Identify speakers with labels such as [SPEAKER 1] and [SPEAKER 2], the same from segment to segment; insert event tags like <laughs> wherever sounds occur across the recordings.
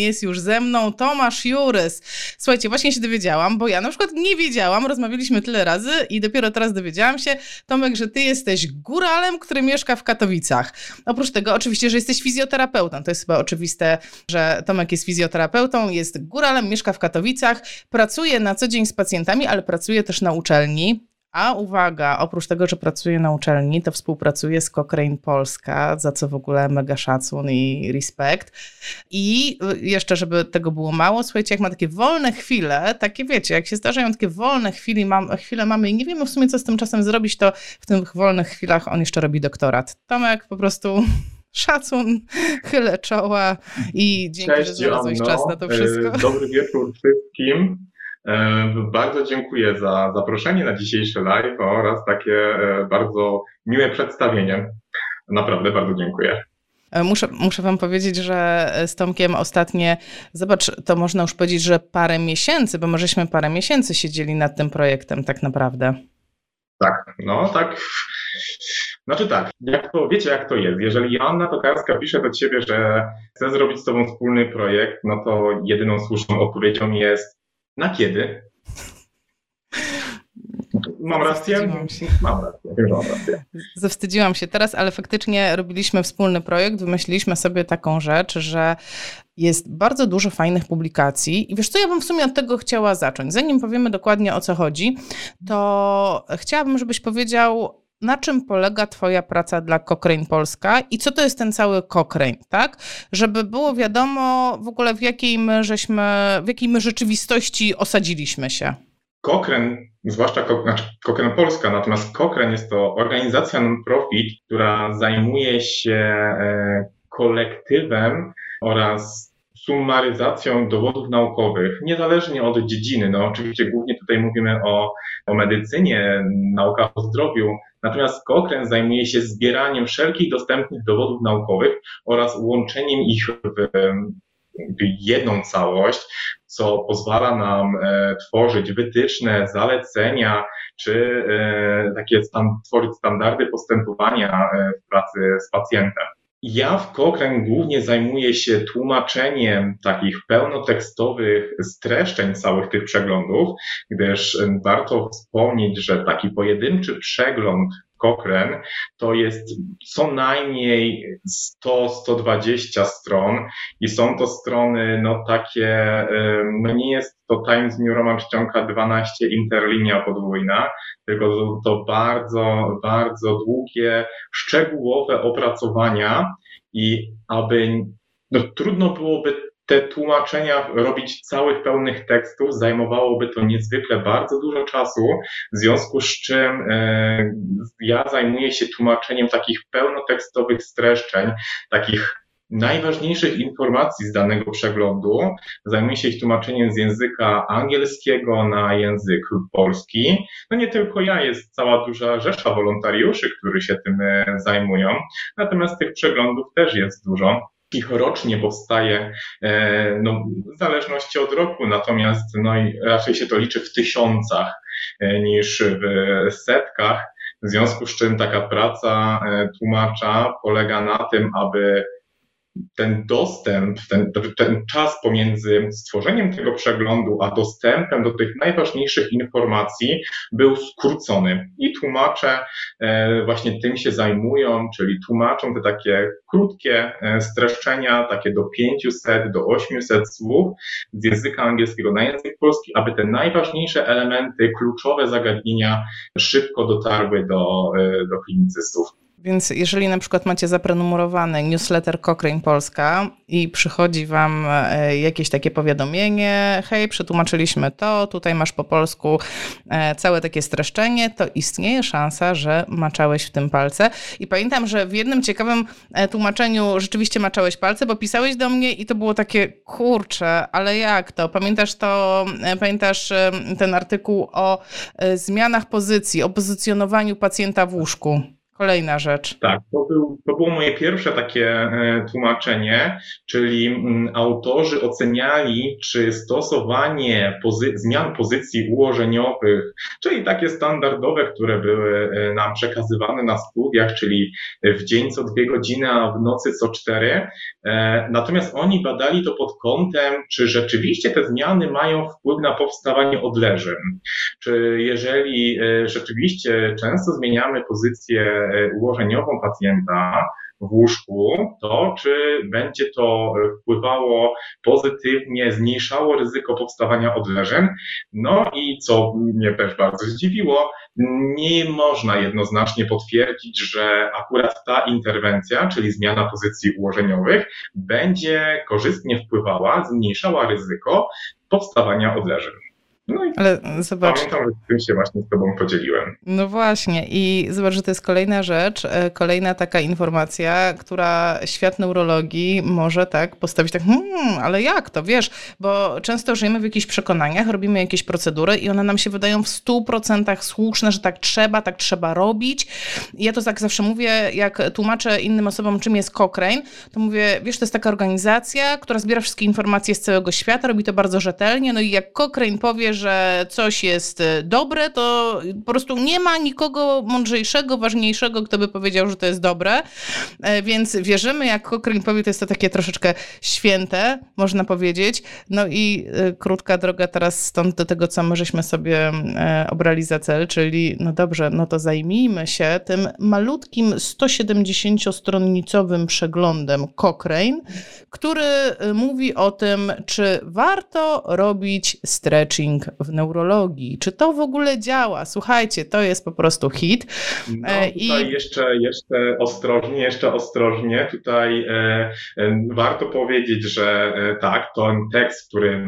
[SPEAKER 1] jest już ze mną Tomasz Jurys. Słuchajcie, właśnie się dowiedziałam, bo ja na przykład nie wiedziałam, rozmawialiśmy tyle razy i dopiero teraz dowiedziałam się, Tomek, że ty jesteś góralem, który mieszka w Katowicach. Oprócz tego oczywiście, że jesteś fizjoterapeutą. To jest chyba oczywiste, że Tomek jest fizjoterapeutą, jest góralem, mieszka w Katowicach, pracuje na co dzień z pacjentami, ale pracuje też na uczelni. A uwaga, oprócz tego, że pracuje na uczelni, to współpracuje z Cochrane Polska, za co w ogóle mega szacun i respekt. I jeszcze, żeby tego było mało, słuchajcie, jak ma takie wolne chwile, takie wiecie, jak się zdarzają takie wolne chwile, mam, chwile mamy i nie wiemy w sumie, co z tym czasem zrobić, to w tych wolnych chwilach on jeszcze robi doktorat. Tomek po prostu <laughs> szacun, chylę czoła i dzięki,
[SPEAKER 2] Cześć,
[SPEAKER 1] że znalazłeś czas na to
[SPEAKER 2] e,
[SPEAKER 1] wszystko.
[SPEAKER 2] Dobry wieczór wszystkim. E, bardzo dziękuję za zaproszenie na dzisiejszy live oraz takie e, bardzo miłe przedstawienie. Naprawdę bardzo dziękuję.
[SPEAKER 1] E, muszę, muszę Wam powiedzieć, że z Tomkiem ostatnie, zobacz, to można już powiedzieć, że parę miesięcy, bo my żeśmy parę miesięcy siedzieli nad tym projektem tak naprawdę.
[SPEAKER 2] Tak, no tak. Znaczy tak, jak to, wiecie jak to jest. Jeżeli Joanna Tokarska pisze do ciebie, że chce zrobić z tobą wspólny projekt, no to jedyną słuszną odpowiedzią jest na kiedy? Mam rację? Mam rację, mam rację.
[SPEAKER 1] Zawstydziłam się teraz, ale faktycznie robiliśmy wspólny projekt, wymyśliliśmy sobie taką rzecz, że jest bardzo dużo fajnych publikacji i wiesz co, ja bym w sumie od tego chciała zacząć. Zanim powiemy dokładnie o co chodzi, to chciałabym, żebyś powiedział, na czym polega Twoja praca dla Cochrane Polska i co to jest ten cały Cochrane, tak? Żeby było wiadomo w ogóle w jakiej my żeśmy, w jakiej my rzeczywistości osadziliśmy się.
[SPEAKER 2] Cochrane, zwłaszcza znaczy Cochrane Polska, natomiast Cochrane jest to organizacja non-profit, która zajmuje się e, kolektywem oraz sumaryzacją dowodów naukowych, niezależnie od dziedziny. No oczywiście głównie tutaj mówimy o, o medycynie, naukach o zdrowiu, natomiast Cochrane zajmuje się zbieraniem wszelkich dostępnych dowodów naukowych oraz łączeniem ich w, jedną całość, co pozwala nam e, tworzyć wytyczne, zalecenia, czy e, takie stan, tworzyć standardy postępowania e, w pracy z pacjentem. Ja w Cochrane głównie zajmuję się tłumaczeniem takich pełnotekstowych streszczeń całych tych przeglądów, gdyż warto wspomnieć, że taki pojedynczy przegląd Cochrane to jest co najmniej 100-120 stron i są to strony no takie, no nie jest to Times New Roman czcionka 12 interlinia podwójna, tylko to bardzo, bardzo długie, szczegółowe opracowania i aby no, trudno byłoby te tłumaczenia robić całych pełnych tekstów, zajmowałoby to niezwykle bardzo dużo czasu, w związku z czym e, ja zajmuję się tłumaczeniem takich pełnotekstowych streszczeń, takich najważniejszych informacji z danego przeglądu. Zajmuję się ich tłumaczeniem z języka angielskiego na język polski. No nie tylko ja, jest cała duża rzesza wolontariuszy, którzy się tym e, zajmują. Natomiast tych przeglądów też jest dużo. Ich rocznie powstaje e, no, w zależności od roku, natomiast no, raczej się to liczy w tysiącach e, niż w setkach. W związku z czym taka praca e, tłumacza polega na tym, aby ten dostęp, ten, ten czas pomiędzy stworzeniem tego przeglądu, a dostępem do tych najważniejszych informacji był skrócony. I tłumacze e, właśnie tym się zajmują, czyli tłumaczą te takie krótkie e, streszczenia, takie do 500, do 800 słów z języka angielskiego na język polski, aby te najważniejsze elementy, kluczowe zagadnienia szybko dotarły do, e, do klinicystów.
[SPEAKER 1] Więc jeżeli na przykład macie zaprenumerowany newsletter Cochrane Polska i przychodzi wam e, jakieś takie powiadomienie, hej, przetłumaczyliśmy to, tutaj masz po polsku e, całe takie streszczenie, to istnieje szansa, że maczałeś w tym palce. I pamiętam, że w jednym ciekawym e, tłumaczeniu rzeczywiście maczałeś palce, bo pisałeś do mnie i to było takie, kurcze, ale jak to? Pamiętasz to, pamiętasz ten artykuł o zmianach pozycji, o pozycjonowaniu pacjenta w łóżku? Kolejna rzecz.
[SPEAKER 2] Tak, to, był, to było moje pierwsze takie e, tłumaczenie, czyli mm, autorzy oceniali, czy stosowanie pozy zmian pozycji ułożeniowych, czyli takie standardowe, które były e, nam przekazywane na studiach, czyli w dzień co dwie godziny, a w nocy co cztery. E, natomiast oni badali to pod kątem, czy rzeczywiście te zmiany mają wpływ na powstawanie odleżeń. Czy jeżeli rzeczywiście często zmieniamy pozycję ułożeniową pacjenta w łóżku, to czy będzie to wpływało pozytywnie, zmniejszało ryzyko powstawania odleżeń. No i co mnie też bardzo zdziwiło, nie można jednoznacznie potwierdzić, że akurat ta interwencja, czyli zmiana pozycji ułożeniowych, będzie korzystnie wpływała, zmniejszała ryzyko powstawania odleżeń.
[SPEAKER 1] No i Ale zobacz.
[SPEAKER 2] Pamiętam, że tym się właśnie z Tobą podzieliłem.
[SPEAKER 1] No właśnie, i zobacz, że to jest kolejna rzecz, e, kolejna taka informacja, która świat neurologii może tak postawić tak, hmm, ale jak to, wiesz, bo często żyjemy w jakichś przekonaniach, robimy jakieś procedury i one nam się wydają w 100% słuszne, że tak trzeba, tak trzeba robić. I ja to tak zawsze mówię, jak tłumaczę innym osobom, czym jest Cochrane, to mówię, wiesz, to jest taka organizacja, która zbiera wszystkie informacje z całego świata, robi to bardzo rzetelnie, no i jak Cochrane powie, że coś jest e, dobre, to po prostu nie ma nikogo mądrzejszego, ważniejszego, kto by powiedział, że to jest dobre. E, więc wierzymy, jak Cochrane powie, to jest to takie troszeczkę święte, można powiedzieć. No i e, krótka droga teraz stąd do tego, co my żeśmy sobie obrali za cel, czyli no dobrze, no to zajmijmy się tym malutkim 170-stronnicowym przeglądem Cochrane, który mówi o tym, czy warto robić stretching w neurologii. Czy to w ogóle działa? Słuchajcie, to jest po prostu hit.
[SPEAKER 2] No, e, tutaj I... jeszcze, jeszcze ostrożnie, jeszcze ostrożnie. Tutaj e, e, warto powiedzieć, że e, tak, ten tekst, który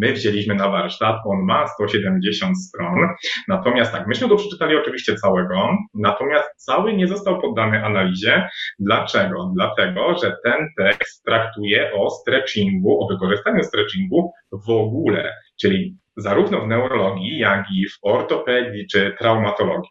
[SPEAKER 2] my wzięliśmy na warsztat, on ma 170 stron. Natomiast tak, myśmy go przeczytali oczywiście całego, natomiast cały nie został poddany analizie. Dlaczego? Dlatego, że ten tekst traktuje o stretchingu, o wykorzystaniu stretchingu w ogóle, czyli zarówno w neurologii, jak i w ortopedii czy traumatologii.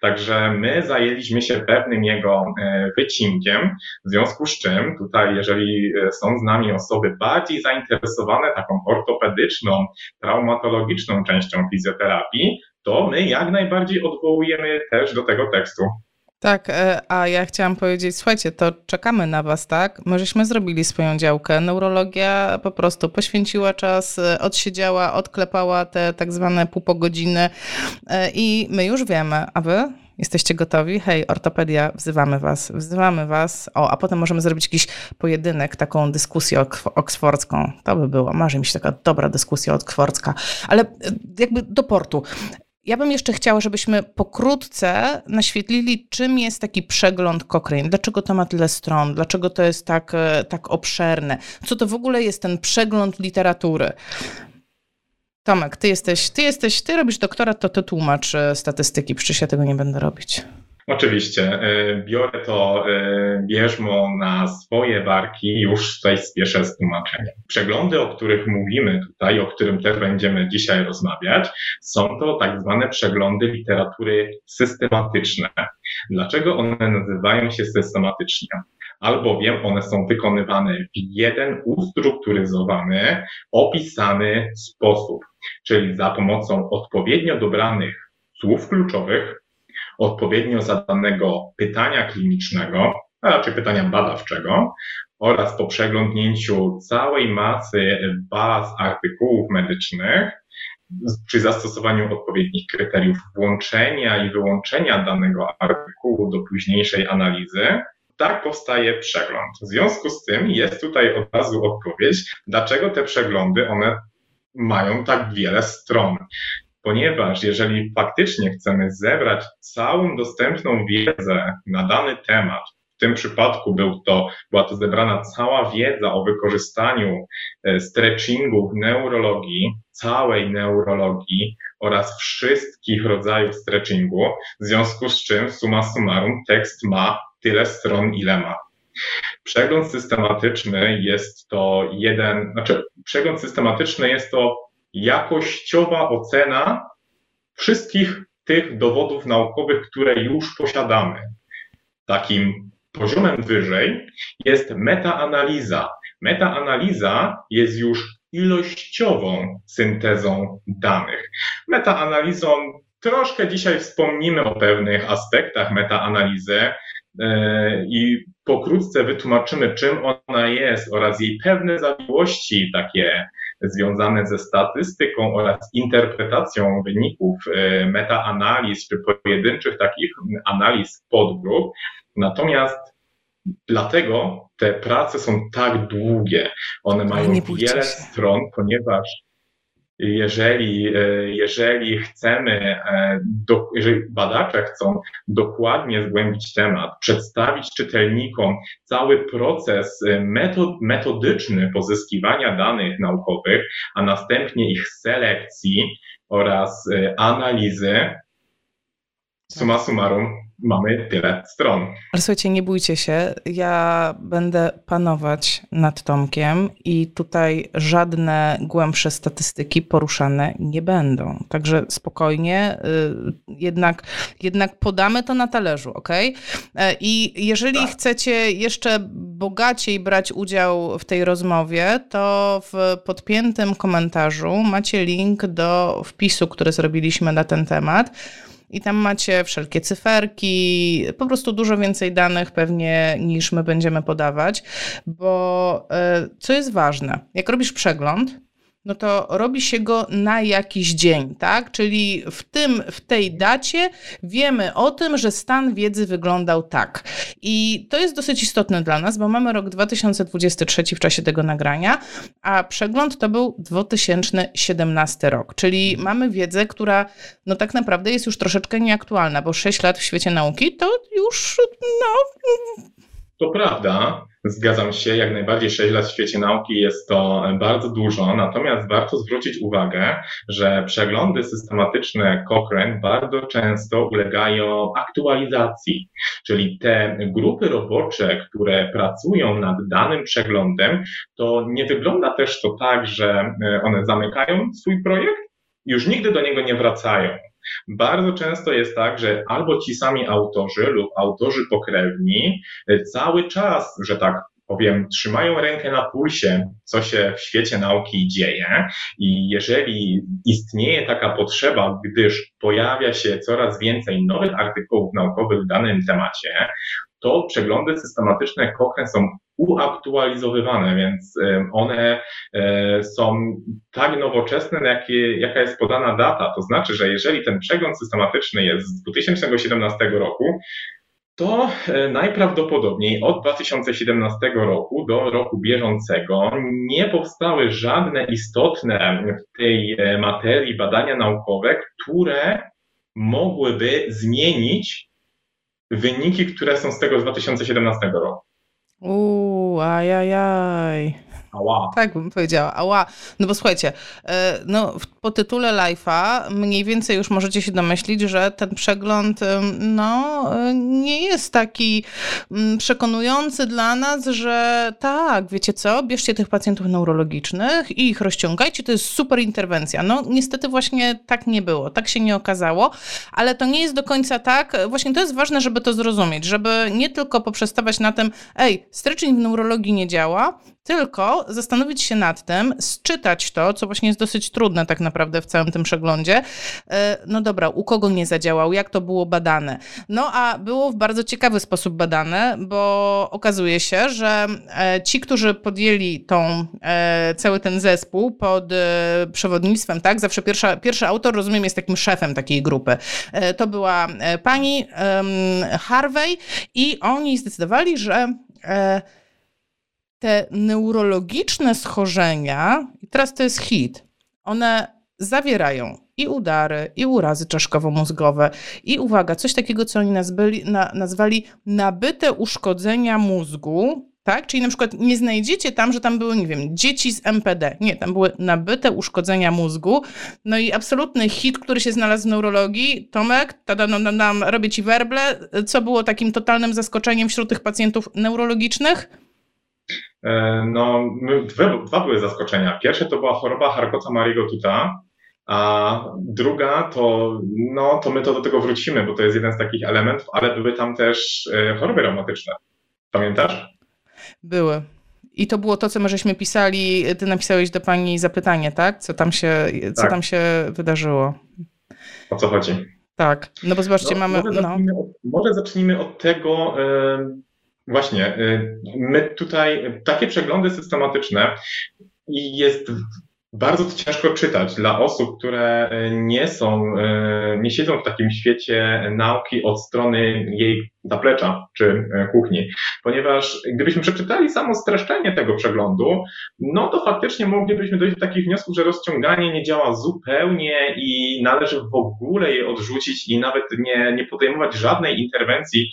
[SPEAKER 2] Także my zajęliśmy się pewnym jego e, wycinkiem, w związku z czym tutaj, jeżeli e, są z nami osoby bardziej zainteresowane taką ortopedyczną, traumatologiczną częścią fizjoterapii, to my jak najbardziej odwołujemy też do tego tekstu.
[SPEAKER 1] Tak, e, a ja chciałam powiedzieć, słuchajcie, to czekamy na was, tak? My żeśmy zrobili swoją działkę. Neurologia po prostu poświęciła czas, e, odsiedziała, odklepała te tak zwane pół po godziny e, i my już wiemy, a wy? Jesteście gotowi? Hej, ortopedia, wzywamy was, wzywamy was. O, a potem możemy zrobić jakiś pojedynek, taką dyskusję oksfordzką. To by było, marzy mi się taka dobra dyskusja oksfordzka. Ale jakby do portu. Ja bym jeszcze chciała, żebyśmy pokrótce naświetlili, czym jest taki przegląd Cochrane, dlaczego to ma tyle stron, dlaczego to jest tak, e, tak obszerne, co to w ogóle jest ten przegląd literatury. Tomek, ty jesteś, ty jesteś, ty robisz doktorat, to ty tłumacz e, statystyki, przecież ja tego nie będę robić.
[SPEAKER 2] Oczywiście. E, biorę to e, bierzmo na swoje barki, już tutaj spieszę z tłumaczeniem. Przeglądy, o których mówimy tutaj, o którym też będziemy dzisiaj rozmawiać, są to tak zwane przeglądy literatury systematyczne. Dlaczego one nazywają się systematycznie? albowiem one są wykonywane w jeden ustrukturyzowany, opisany sposób, czyli za pomocą odpowiednio dobranych słów kluczowych, odpowiednio zadanego pytania klinicznego, a raczej pytania badawczego, oraz po przeglądnięciu całej masy baz artykułów medycznych, przy zastosowaniu odpowiednich kryteriów włączenia i wyłączenia danego artykułu do późniejszej analizy, tak powstaje przegląd. W związku z tym jest tutaj od razu odpowiedź, dlaczego te przeglądy one mają tak wiele stron ponieważ jeżeli faktycznie chcemy zebrać całą dostępną wiedzę na dany temat, w tym przypadku był to, była to zebrana cała wiedza o wykorzystaniu e, stretchingu w neurologii, całej neurologii oraz wszystkich rodzajów stretchingu, w związku z czym summa summarum tekst ma tyle stron, ile ma. Przegląd systematyczny jest to jeden, znaczy przegląd systematyczny jest to jakościowa ocena wszystkich tych dowodów naukowych, które już posiadamy. takim poziomem wyżej jest metaanaliza. Metaanaliza jest już ilościową syntezą danych. Metaanalizą troszkę dzisiaj wspomnimy o pewnych aspektach metaanalizy e, i pokrótce wytłumaczymy, czym ona jest oraz jej pewne zawiłości takie związane ze statystyką oraz interpretacją wyników e, metaanaliz czy pojedynczych takich analiz podgrup. Natomiast dlatego te prace są tak długie. One mają wiele stron, ponieważ jeżeli, e, jeżeli chcemy, e, do, jeżeli badacze chcą dokładnie zgłębić temat, przedstawić czytelnikom cały proces e, metod, metodyczny pozyskiwania danych naukowych, a następnie ich selekcji oraz analizy, summa summarum, mamy tyle stron.
[SPEAKER 1] Ale słuchajcie, nie bójcie się, ja będę panować nad Tomkiem i tutaj żadne głębsze statystyki poruszane nie będą. Także spokojnie, y, jednak, jednak podamy to na talerzu, ok? E, I jeżeli tak. chcecie jeszcze bogaciej brać udział w tej rozmowie, to w podpiętym komentarzu macie link do wpisu, który zrobiliśmy na ten temat i tam macie wszelkie cyferki, po prostu dużo więcej danych pewnie niż my będziemy podawać, bo e, co jest ważne, jak robisz przegląd, no to robi się go na jakiś dzień, tak? Czyli w tym, w tej dacie wiemy o tym, że stan wiedzy wyglądał tak. I to jest dosyć istotne dla nas, bo mamy rok 2023 w czasie tego nagrania, a przegląd to był 2017 rok, czyli mamy wiedzę, która no tak naprawdę jest już troszeczkę nieaktualna, bo 6 lat w świecie nauki to już no
[SPEAKER 2] to prawda, zgadzam się, jak najbardziej 6 lat w świecie nauki jest to bardzo dużo, natomiast warto zwrócić uwagę, że przeglądy systematyczne Cochrane bardzo często ulegają aktualizacji, czyli te grupy robocze, które pracują nad danym przeglądem, to nie wygląda też to tak, że one zamykają swój projekt już nigdy do niego nie wracają. Bardzo często jest tak, że albo ci sami autorzy lub autorzy pokrewni e, cały czas, że tak powiem, trzymają rękę na pulsie, co się w świecie nauki dzieje. I jeżeli istnieje taka potrzeba, gdyż pojawia się coraz więcej nowych artykułów naukowych w danym temacie, to przeglądy systematyczne Cochrane są uaktualizowywane, więc one e, są tak nowoczesne, jakie, jaka jest podana data. To znaczy, że jeżeli ten przegląd systematyczny jest z 2017 roku, to e, najprawdopodobniej od 2017 roku do roku bieżącego nie powstały żadne istotne w tej e, materii badania naukowe, które mogłyby zmienić wyniki, które są z tego z 2017 roku.
[SPEAKER 1] Uuu, ajajaj.
[SPEAKER 2] Ała.
[SPEAKER 1] Tak bym powiedziała, ała. No bo słuchajcie, e, no, po tytule live'a mniej więcej już możecie się domyślić, że ten przegląd no, e, nie jest taki mm, przekonujący dla nas, że tak, wiecie co, bierzcie tych pacjentów neurologicznych i ich rozciągajcie, to jest super interwencja. No niestety właśnie tak nie było, tak się nie okazało, ale to nie jest do końca tak, właśnie to jest ważne, żeby to zrozumieć, żeby nie tylko poprzestawać na tym, ej, stretching w neurologii nie działa, tylko zastanowić się nad tym, sczytać to, co właśnie jest dosyć trudne tak naprawdę w całym tym przeglądzie. E, no dobra, u kogo nie zadziałał, jak to było badane. No a było w bardzo ciekawy sposób badane, bo okazuje się, że e, ci, którzy podjęli tą, e, cały ten zespół pod przewodnictwem, tak, zawsze pierwsza, pierwszy autor, rozumiem, jest takim szefem takiej grupy. To była pani Harvey i oni zdecydowali, że te neurologiczne schorzenia, i teraz to jest hit, one zawierają i udary, i urazy czaszkowo-mózgowe, i uwaga, coś takiego, co oni na, nazwali nabyte uszkodzenia mózgu, tak? Czyli na przykład nie znajdziecie tam, że tam były, nie wiem, dzieci z MPD. Nie, tam były nabyte uszkodzenia mózgu. No i absolutny hit, który się znalazł w neurologii, Tomek, tada, no, no, no, robię ci werble, co było takim totalnym zaskoczeniem wśród tych pacjentów neurologicznych?
[SPEAKER 2] E, no, dwa, dwa były zaskoczenia. Pierwsze to była choroba Harkota Mariego Tuta, A druga to, no, to my to do tego wrócimy, bo to jest jeden z takich elementów, ale były tam też e, choroby reumatyczne. Pamiętasz?
[SPEAKER 1] Były. I to było to, co my żeśmy pisali, ty napisałeś do pani zapytanie, tak? Co tam się, co tak. tam się wydarzyło?
[SPEAKER 2] O co chodzi?
[SPEAKER 1] Tak, no bo zobaczcie, no, mamy...
[SPEAKER 2] Może zacznijmy, no. od, może zacznijmy od tego, yy, właśnie, yy, my tutaj, takie przeglądy systematyczne jest bardzo ciężko czytać dla osób, które e, nie są, e, nie siedzą w takim świecie nauki od strony jej zaplecza czy e, kuchni, ponieważ gdybyśmy przeczytali samo streszczenie tego przeglądu, no to faktycznie moglibyśmy dojść do takich wniosków, że rozciąganie nie działa zupełnie i należy w ogóle je odrzucić i nawet nie, nie podejmować żadnej interwencji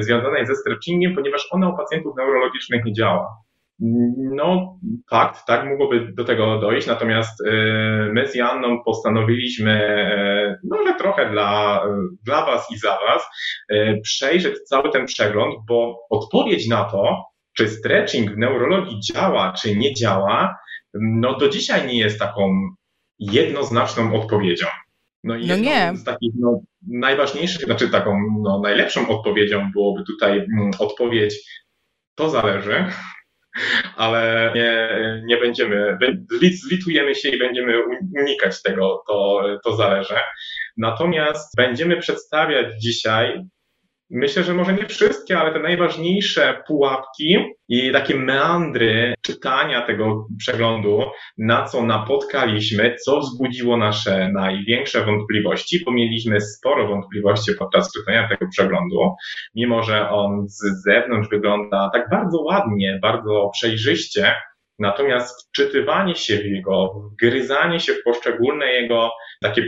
[SPEAKER 2] związanej ze stretchingiem, ponieważ ona u pacjentów neurologicznych nie działa. No, fakt, tak, mogłoby do tego dojść, natomiast y, my z Janną postanowiliśmy, y, no, że trochę dla, dla Was i za Was, y, przejrzeć cały ten przegląd, bo odpowiedź na to, czy stretching w neurologii działa, czy nie działa, no do dzisiaj nie jest taką jednoznaczną odpowiedzią.
[SPEAKER 1] No, i no nie.
[SPEAKER 2] z takich no, najważniejszych, znaczy taką no, najlepszą odpowiedzią byłoby tutaj mm, odpowiedź to zależy, ale nie, nie będziemy, zlitujemy się i będziemy unikać tego, to, to zależy. Natomiast będziemy przedstawiać dzisiaj Myślę, że może nie wszystkie, ale te najważniejsze pułapki i takie meandry czytania tego przeglądu, na co napotkaliśmy, co wzbudziło nasze największe wątpliwości, bo mieliśmy sporo wątpliwości podczas czytania tego przeglądu, mimo że on z zewnątrz wygląda tak bardzo ładnie, bardzo przejrzyście, Natomiast wczytywanie się w jego, wgryzanie się w poszczególne jego takie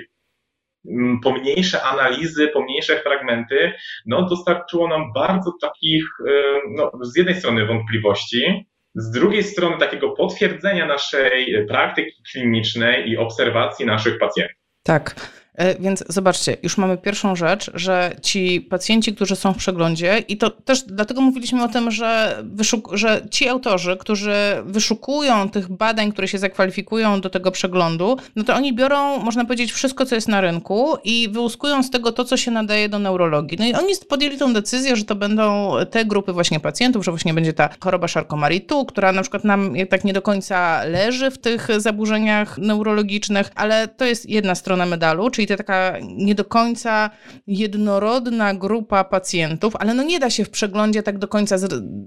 [SPEAKER 2] pomniejsze analizy, pomniejsze fragmenty, no dostarczyło nam bardzo takich, y, no, z jednej strony wątpliwości, z drugiej strony takiego potwierdzenia naszej praktyki klinicznej i obserwacji naszych pacjentów.
[SPEAKER 1] Tak. E, więc zobaczcie, już mamy pierwszą rzecz, że ci pacjenci, którzy są w przeglądzie, i to też dlatego mówiliśmy o tym, że, wyszuk- że ci autorzy, którzy wyszukują tych badań, które się zakwalifikują do tego przeglądu, no to oni biorą, można powiedzieć, wszystko, co jest na rynku i wyłuskują z tego to, co się nadaje do neurologii. No i oni podjęli tą decyzję, że to będą te grupy właśnie pacjentów, że właśnie będzie ta choroba Charcot-Marie-Tooth, która na przykład nam tak nie do końca leży w tych zaburzeniach neurologicznych, ale to jest jedna strona medalu, czyli czyli to taka nie do końca jednorodna grupa pacjentów, ale no nie da się w przeglądzie tak do końca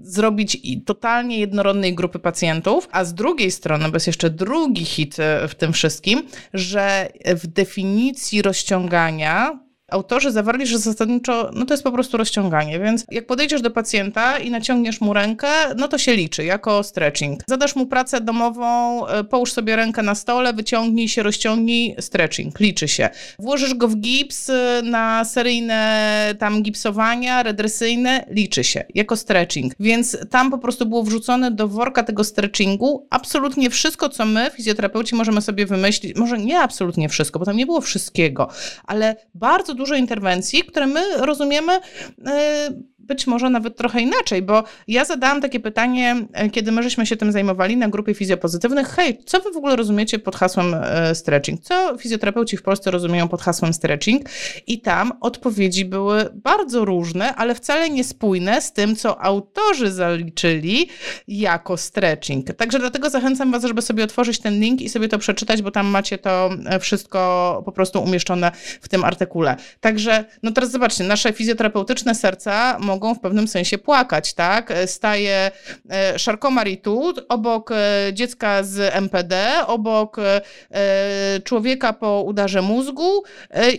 [SPEAKER 1] zrobić totalnie jednorodnej grupy pacjentów, a z drugiej strony, bo jest jeszcze drugi hit e, w tym wszystkim, że w definicji rozciągania autorzy zawarli, że zasadniczo no to jest po prostu rozciąganie, więc jak podejdziesz do pacjenta i naciągniesz mu rękę, no to się liczy jako stretching. Zadasz mu pracę domową, e, połóż sobie rękę na stole, wyciągnij się, rozciągnij, stretching, liczy się. Włożysz go w gips e, na seryjne tam gipsowania, redresyjne, liczy się jako stretching. Więc tam po prostu było wrzucone do worka tego stretchingu absolutnie wszystko, co my, fizjoterapeuci, możemy sobie wymyślić. Może nie absolutnie wszystko, bo tam nie było wszystkiego, ale bardzo dużo interwencji, które my rozumiemy e, być może nawet trochę inaczej, bo ja zadałam takie pytanie, e, kiedy my żeśmy się tym zajmowali na grupie fizjopozytywnych. Hej, co wy w ogóle rozumiecie pod hasłem e, stretching? Co fizjoterapeuci w Polsce rozumieją pod hasłem stretching? I tam odpowiedzi były bardzo różne, ale wcale niespójne z tym, co autorzy zaliczyli jako stretching. Także dlatego zachęcam was, żeby sobie otworzyć ten link i sobie to przeczytać, bo tam macie to e, wszystko po prostu umieszczone w tym artykule. Także, no teraz zobaczcie, nasze fizjoterapeutyczne serca mogą mogą w pewnym sensie płakać, tak? Staje e, Charcot-Marie obok e, dziecka z MPD, obok e, człowieka po udarze mózgu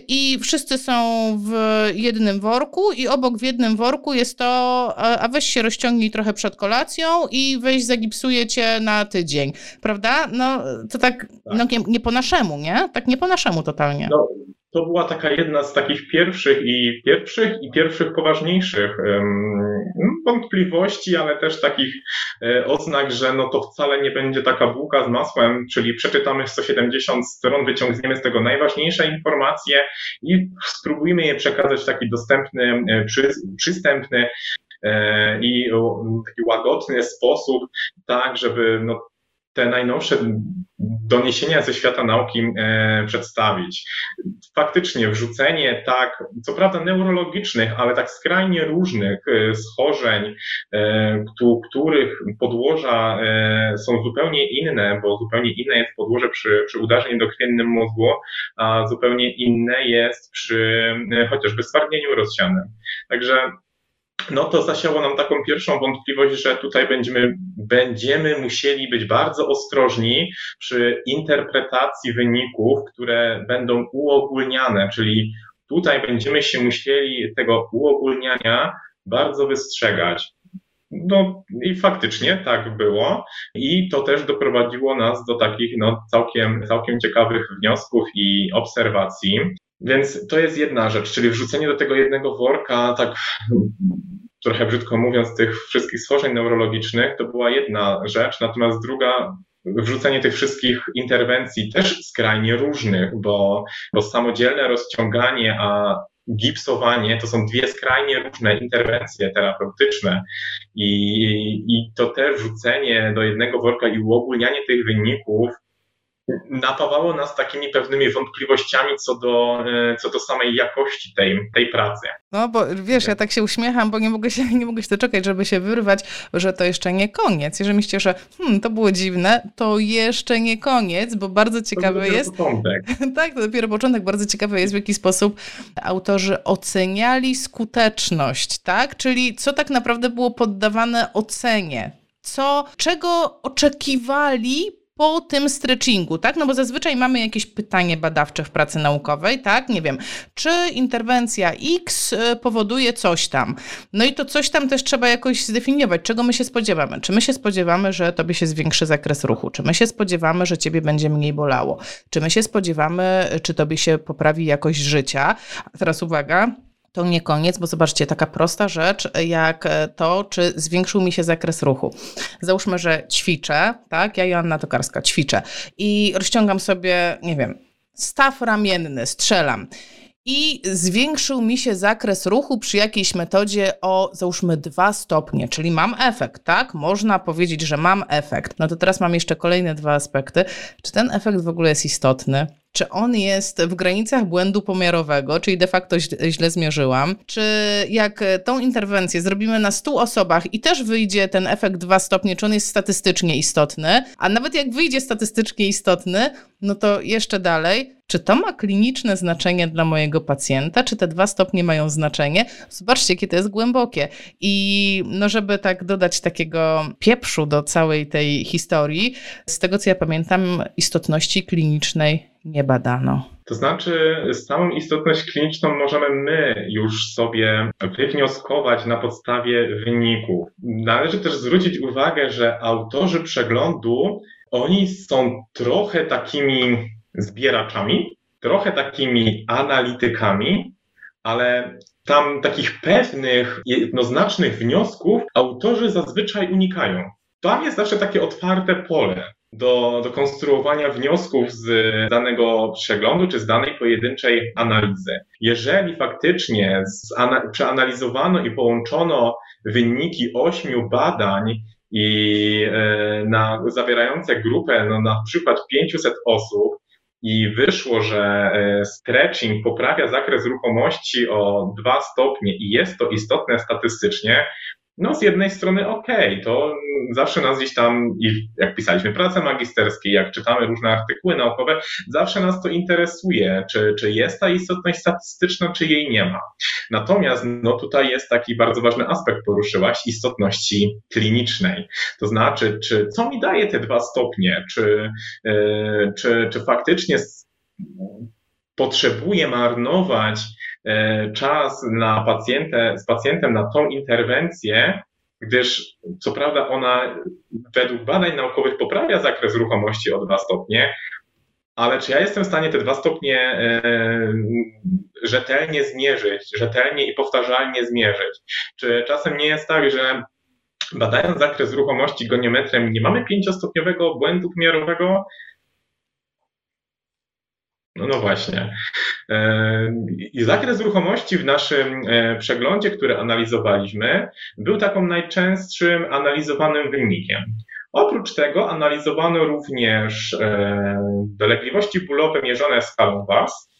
[SPEAKER 1] i wszyscy są w jednym worku i obok w jednym worku jest to, a weź się rozciągnij trochę przed kolacją i weź zagipsuje cię na tydzień, prawda? No to tak, tak. No, nie, nie, po naszemu, nie? Tak nie po naszemu totalnie.
[SPEAKER 2] No, to była taka jedna z takich pierwszych i pierwszych i pierwszych poważniejszych wątpliwości, ale też takich e, oznak, że no to wcale nie będzie taka bułka z masłem, czyli przeczytamy 170 stron, wyciągniemy z tego najważniejsze informacje i spróbujmy je przekazać w taki dostępny, e, przy, przystępny e, i taki łagodny sposób, tak, żeby no, te najnowsze doniesienia ze świata nauki e, przedstawić. Faktycznie wrzucenie tak, co prawda neurologicznych, ale tak skrajnie różnych e, schorzeń, e, których podłoża są zupełnie inne, bo zupełnie inne jest podłoże przy, przy udarzeniu dokrwiennym mózgu, a zupełnie inne jest przy chociażby stwardnieniu rozsianym. Także no to zasiało nam taką pierwszą wątpliwość, że tutaj będziemy, będziemy musieli być bardzo ostrożni przy interpretacji wyników, które będą uogólniane, czyli tutaj będziemy się musieli tego uogólniania bardzo wystrzegać. No i faktycznie tak było i to też doprowadziło nas do takich no, całkiem, całkiem ciekawych wniosków i obserwacji. Więc to jest jedna rzecz, czyli wrzucenie do tego jednego worka, tak trochę brzydko mówiąc, tych wszystkich schorzeń neurologicznych, to była jedna rzecz, natomiast druga, wrzucenie tych wszystkich interwencji też skrajnie różnych, bo, bo samodzielne rozciąganie, a gipsowanie to są dwie skrajnie różne interwencje terapeutyczne. I, i to też wrzucenie do jednego worka i uogólnianie tych wyników napawało nas takimi pewnymi wątpliwościami co do, e, co do samej jakości tej, tej pracy.
[SPEAKER 1] No bo wiesz, ja tak się uśmiecham, bo nie mogę się, nie mogę się doczekać, żeby się wyrwać, że to jeszcze nie koniec. Jeżeli myślicie, że hmm, to było dziwne, to jeszcze nie koniec, bo bardzo ciekawe
[SPEAKER 2] to
[SPEAKER 1] jest.
[SPEAKER 2] Początek. <laughs>
[SPEAKER 1] tak, to dopiero początek. Bardzo ciekawe jest, w jaki sposób autorzy oceniali skuteczność, tak? Czyli co tak naprawdę było poddawane ocenie. Co, czego oczekiwali po tym stretchingu, tak? No bo zazwyczaj mamy jakieś pytanie badawcze w pracy naukowej, tak? Nie wiem, czy interwencja X y, powoduje coś tam. No i to coś tam też trzeba jakoś zdefiniować, czego my się spodziewamy. Czy my się spodziewamy, że tobie się zwiększy zakres ruchu? Czy my się spodziewamy, że ciebie będzie mniej bolało? Czy my się spodziewamy, czy tobie się poprawi jakość życia? A teraz uwaga, to nie koniec, bo zobaczcie, taka prosta rzecz jak to, czy zwiększył mi się zakres ruchu. Załóżmy, że ćwiczę, tak? Ja, Joanna Tokarska, ćwiczę i rozciągam sobie, nie wiem, staw ramienny, strzelam i zwiększył mi się zakres ruchu przy jakiejś metodzie o załóżmy 2 stopnie, czyli mam efekt, tak? Można powiedzieć, że mam efekt. No to teraz mam jeszcze kolejne dwa aspekty. Czy ten efekt w ogóle jest istotny? Czy on jest w granicach błędu pomiarowego, czyli de facto źle zmierzyłam, czy jak tą interwencję zrobimy na 100 osobach i też wyjdzie ten efekt 2 stopnie, czy on jest statystycznie istotny, a nawet jak wyjdzie statystycznie istotny, no to jeszcze dalej, czy to ma kliniczne znaczenie dla mojego pacjenta, czy te dwa stopnie mają znaczenie? Zobaczcie, jakie to jest głębokie. I no, żeby tak dodać takiego pieprzu do całej tej historii, z tego co ja pamiętam, istotności klinicznej nie badano.
[SPEAKER 2] To znaczy, samą istotność kliniczną możemy my już sobie wywnioskować na podstawie wyników. Należy też zwrócić uwagę, że autorzy przeglądu, oni są trochę takimi zbieraczami, trochę takimi analitykami, ale tam takich pewnych, jednoznacznych wniosków autorzy zazwyczaj unikają. Tam jest zawsze takie otwarte pole do, do konstruowania wniosków z danego przeglądu czy z danej pojedynczej analizy. Jeżeli faktycznie przeanalizowano i połączono wyniki ośmiu badań i e, na, zawierające grupę no, na przykład 500 osób, i wyszło, że e, stretching poprawia zakres ruchomości o 2 stopnie i jest to istotne statystycznie, no z jednej strony okej, okay, to zawsze nas gdzieś tam, jak pisaliśmy prace magisterskie, jak czytamy różne artykuły naukowe, zawsze nas to interesuje, czy, czy jest ta istotność statystyczna, czy jej nie ma. Natomiast no tutaj jest taki bardzo ważny aspekt, poruszyłaś, istotności klinicznej. To znaczy, czy co mi daje te dwa stopnie, czy, yy, czy, czy faktycznie potrzebuję marnować E, czas na pacjentę, z pacjentem na tą interwencję, gdyż co prawda ona według badań naukowych poprawia zakres ruchomości o 2 stopnie, ale czy ja jestem w stanie te 2 stopnie e, rzetelnie zmierzyć, rzetelnie i powtarzalnie zmierzyć? Czy czasem nie jest tak, że badając zakres ruchomości goniometrem nie mamy pięciostopniowego błędu pomiarowego, no, no właśnie. I zakres ruchomości w naszym e, przeglądzie, który analizowaliśmy, był taką najczęstszym analizowanym wynikiem. Oprócz tego analizowano również e, dolegliwości bólowe mierzone skalą WAS,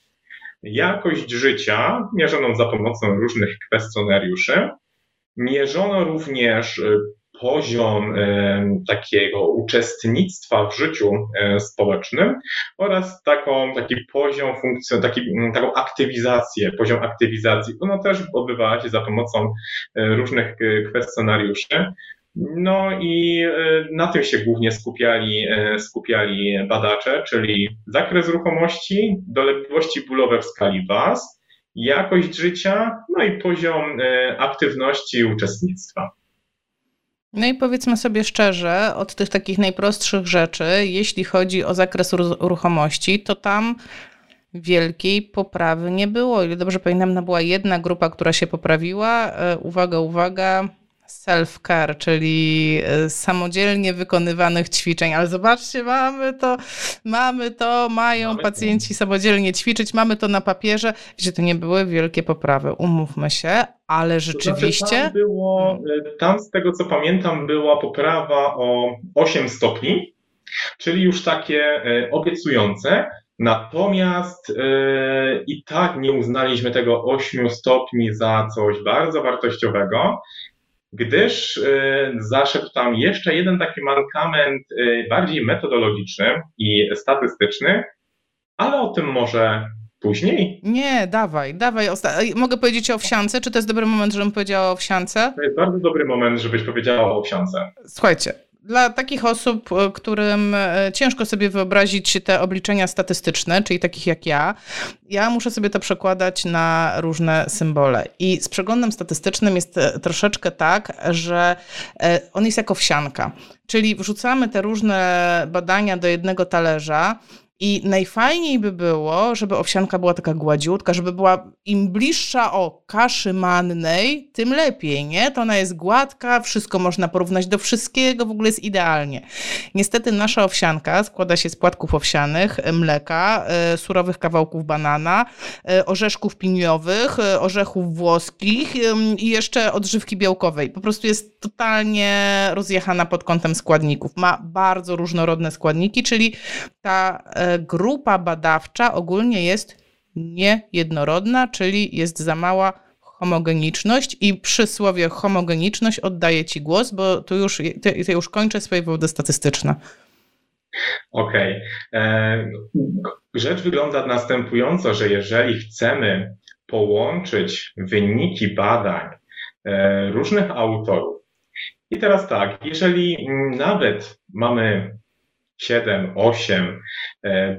[SPEAKER 2] jakość życia mierzoną za pomocą różnych kwestionariuszy. Mierzono również e, poziom e, takiego uczestnictwa w życiu społecznym oraz taką, taki poziom funkcji, taki, taką aktywizację, poziom aktywizacji. Ono też odbywała się za pomocą różnych kwestionariuszy. No i e, na tym się głównie skupiali, e, skupiali badacze, czyli zakres ruchomości, dolegliwości bólowe w skali WAS, jakość życia, no i poziom e, aktywności i uczestnictwa.
[SPEAKER 1] No i powiedzmy sobie szczerze, od tych takich najprostszych rzeczy, jeśli chodzi o zakres ruchomości, to tam wielkiej poprawy nie było. Ile dobrze pamiętam, była jedna grupa, która się poprawiła. Uwaga, uwaga, self-care, czyli e, samodzielnie wykonywanych ćwiczeń. Ale zobaczcie, mamy to, mamy to, mają mamy pacjenci to. samodzielnie ćwiczyć, mamy to na papierze. Wiecie, to nie były wielkie poprawy, umówmy się, ale rzeczywiście... To znaczy,
[SPEAKER 2] tam, było, e, tam z tego co pamiętam była poprawa o 8 stopni, czyli już takie e, obiecujące. Natomiast yy, i tak nie uznaliśmy tego 8 stopni za coś bardzo wartościowego, gdyż y, zaszedł tam jeszcze jeden taki mankament y, bardziej metodologiczny i statystyczny, ale o tym może później.
[SPEAKER 1] Nie, dawaj, dawaj. Mogę powiedzieć o owsiance? Czy to jest dobry moment, żebym powiedziała o owsiance?
[SPEAKER 2] To jest bardzo dobry moment, żebyś powiedziała o owsiance.
[SPEAKER 1] Słuchajcie, dla takich osób, e, którym e, ciężko sobie wyobrazić te obliczenia statystyczne, czyli takich jak ja, ja muszę sobie to przekładać na różne symbole. I z przeglądem statystycznym jest e, troszeczkę tak, że on jest jako wsianka. Czyli wrzucamy te różne badania do jednego talerza i najfajniej by było, żeby owsianka była taka gładziutka, żeby była im bliższa o kaszy mannej, tym lepiej, nie? To ona jest gładka, wszystko można porównać do wszystkiego, w ogóle jest idealnie. Niestety nasza owsianka składa się z płatków owsianych, mleka, y, surowych kawałków banana, y, orzeszków piniowych, orzechów włoskich i jeszcze odżywki białkowej. Po prostu jest totalnie rozjechana pod kątem składników. Ma bardzo różnorodne składniki, czyli ta grupa badawcza ogólnie jest niejednorodna, czyli jest za mała homogeniczność i przy słowie homogeniczność oddaję Ci głos, bo tu już, ty, już kończę swoje wywody statystyczne.
[SPEAKER 2] Okej. Okay. E, rzecz wygląda następująco, że jeżeli chcemy połączyć wyniki badań e, różnych autorów, i teraz tak, jeżeli nawet mamy 7, 8 e,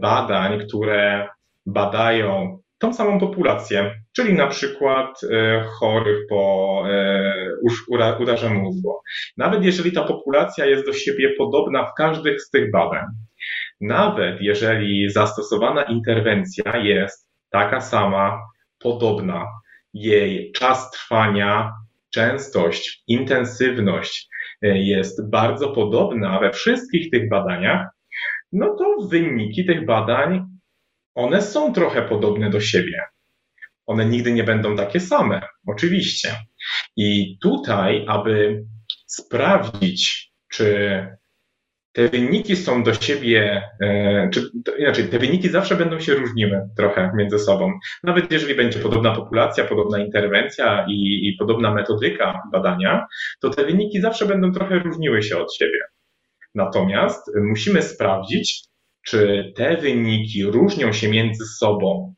[SPEAKER 2] badań, które badają tą samą populację, czyli na przykład e, chorych po e, udarze mózgu. Nawet jeżeli ta populacja jest do siebie podobna w każdym z tych badań, nawet jeżeli zastosowana interwencja jest taka sama, podobna, jej czas trwania, częstość, intensywność jest bardzo podobna we wszystkich tych badaniach, no to wyniki tych badań, one są trochę podobne do siebie. One nigdy nie będą takie same, oczywiście. I tutaj, aby sprawdzić, czy te wyniki są do siebie, e, czy inaczej, te wyniki zawsze będą się różniły trochę między sobą. Nawet jeżeli będzie podobna populacja, podobna interwencja i, i podobna metodyka badania, to te wyniki zawsze będą trochę różniły się od siebie. Natomiast musimy sprawdzić, czy te wyniki różnią się między sobą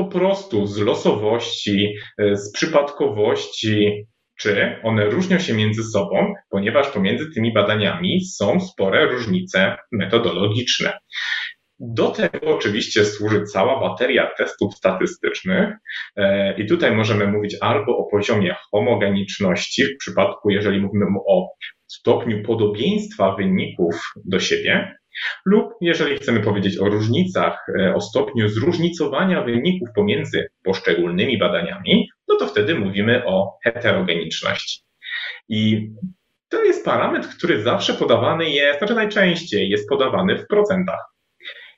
[SPEAKER 2] po prostu z losowości, e, z przypadkowości, czy one różnią się między sobą, ponieważ pomiędzy tymi badaniami są spore różnice metodologiczne. Do tego oczywiście służy cała bateria testów statystycznych e, i tutaj możemy mówić albo o poziomie homogeniczności, w przypadku jeżeli mówimy o stopniu podobieństwa wyników do siebie, lub jeżeli chcemy powiedzieć o różnicach, e, o stopniu zróżnicowania wyników pomiędzy poszczególnymi badaniami, no to wtedy mówimy o heterogeniczności. I to jest parametr, który zawsze podawany jest, znaczy najczęściej jest podawany w procentach.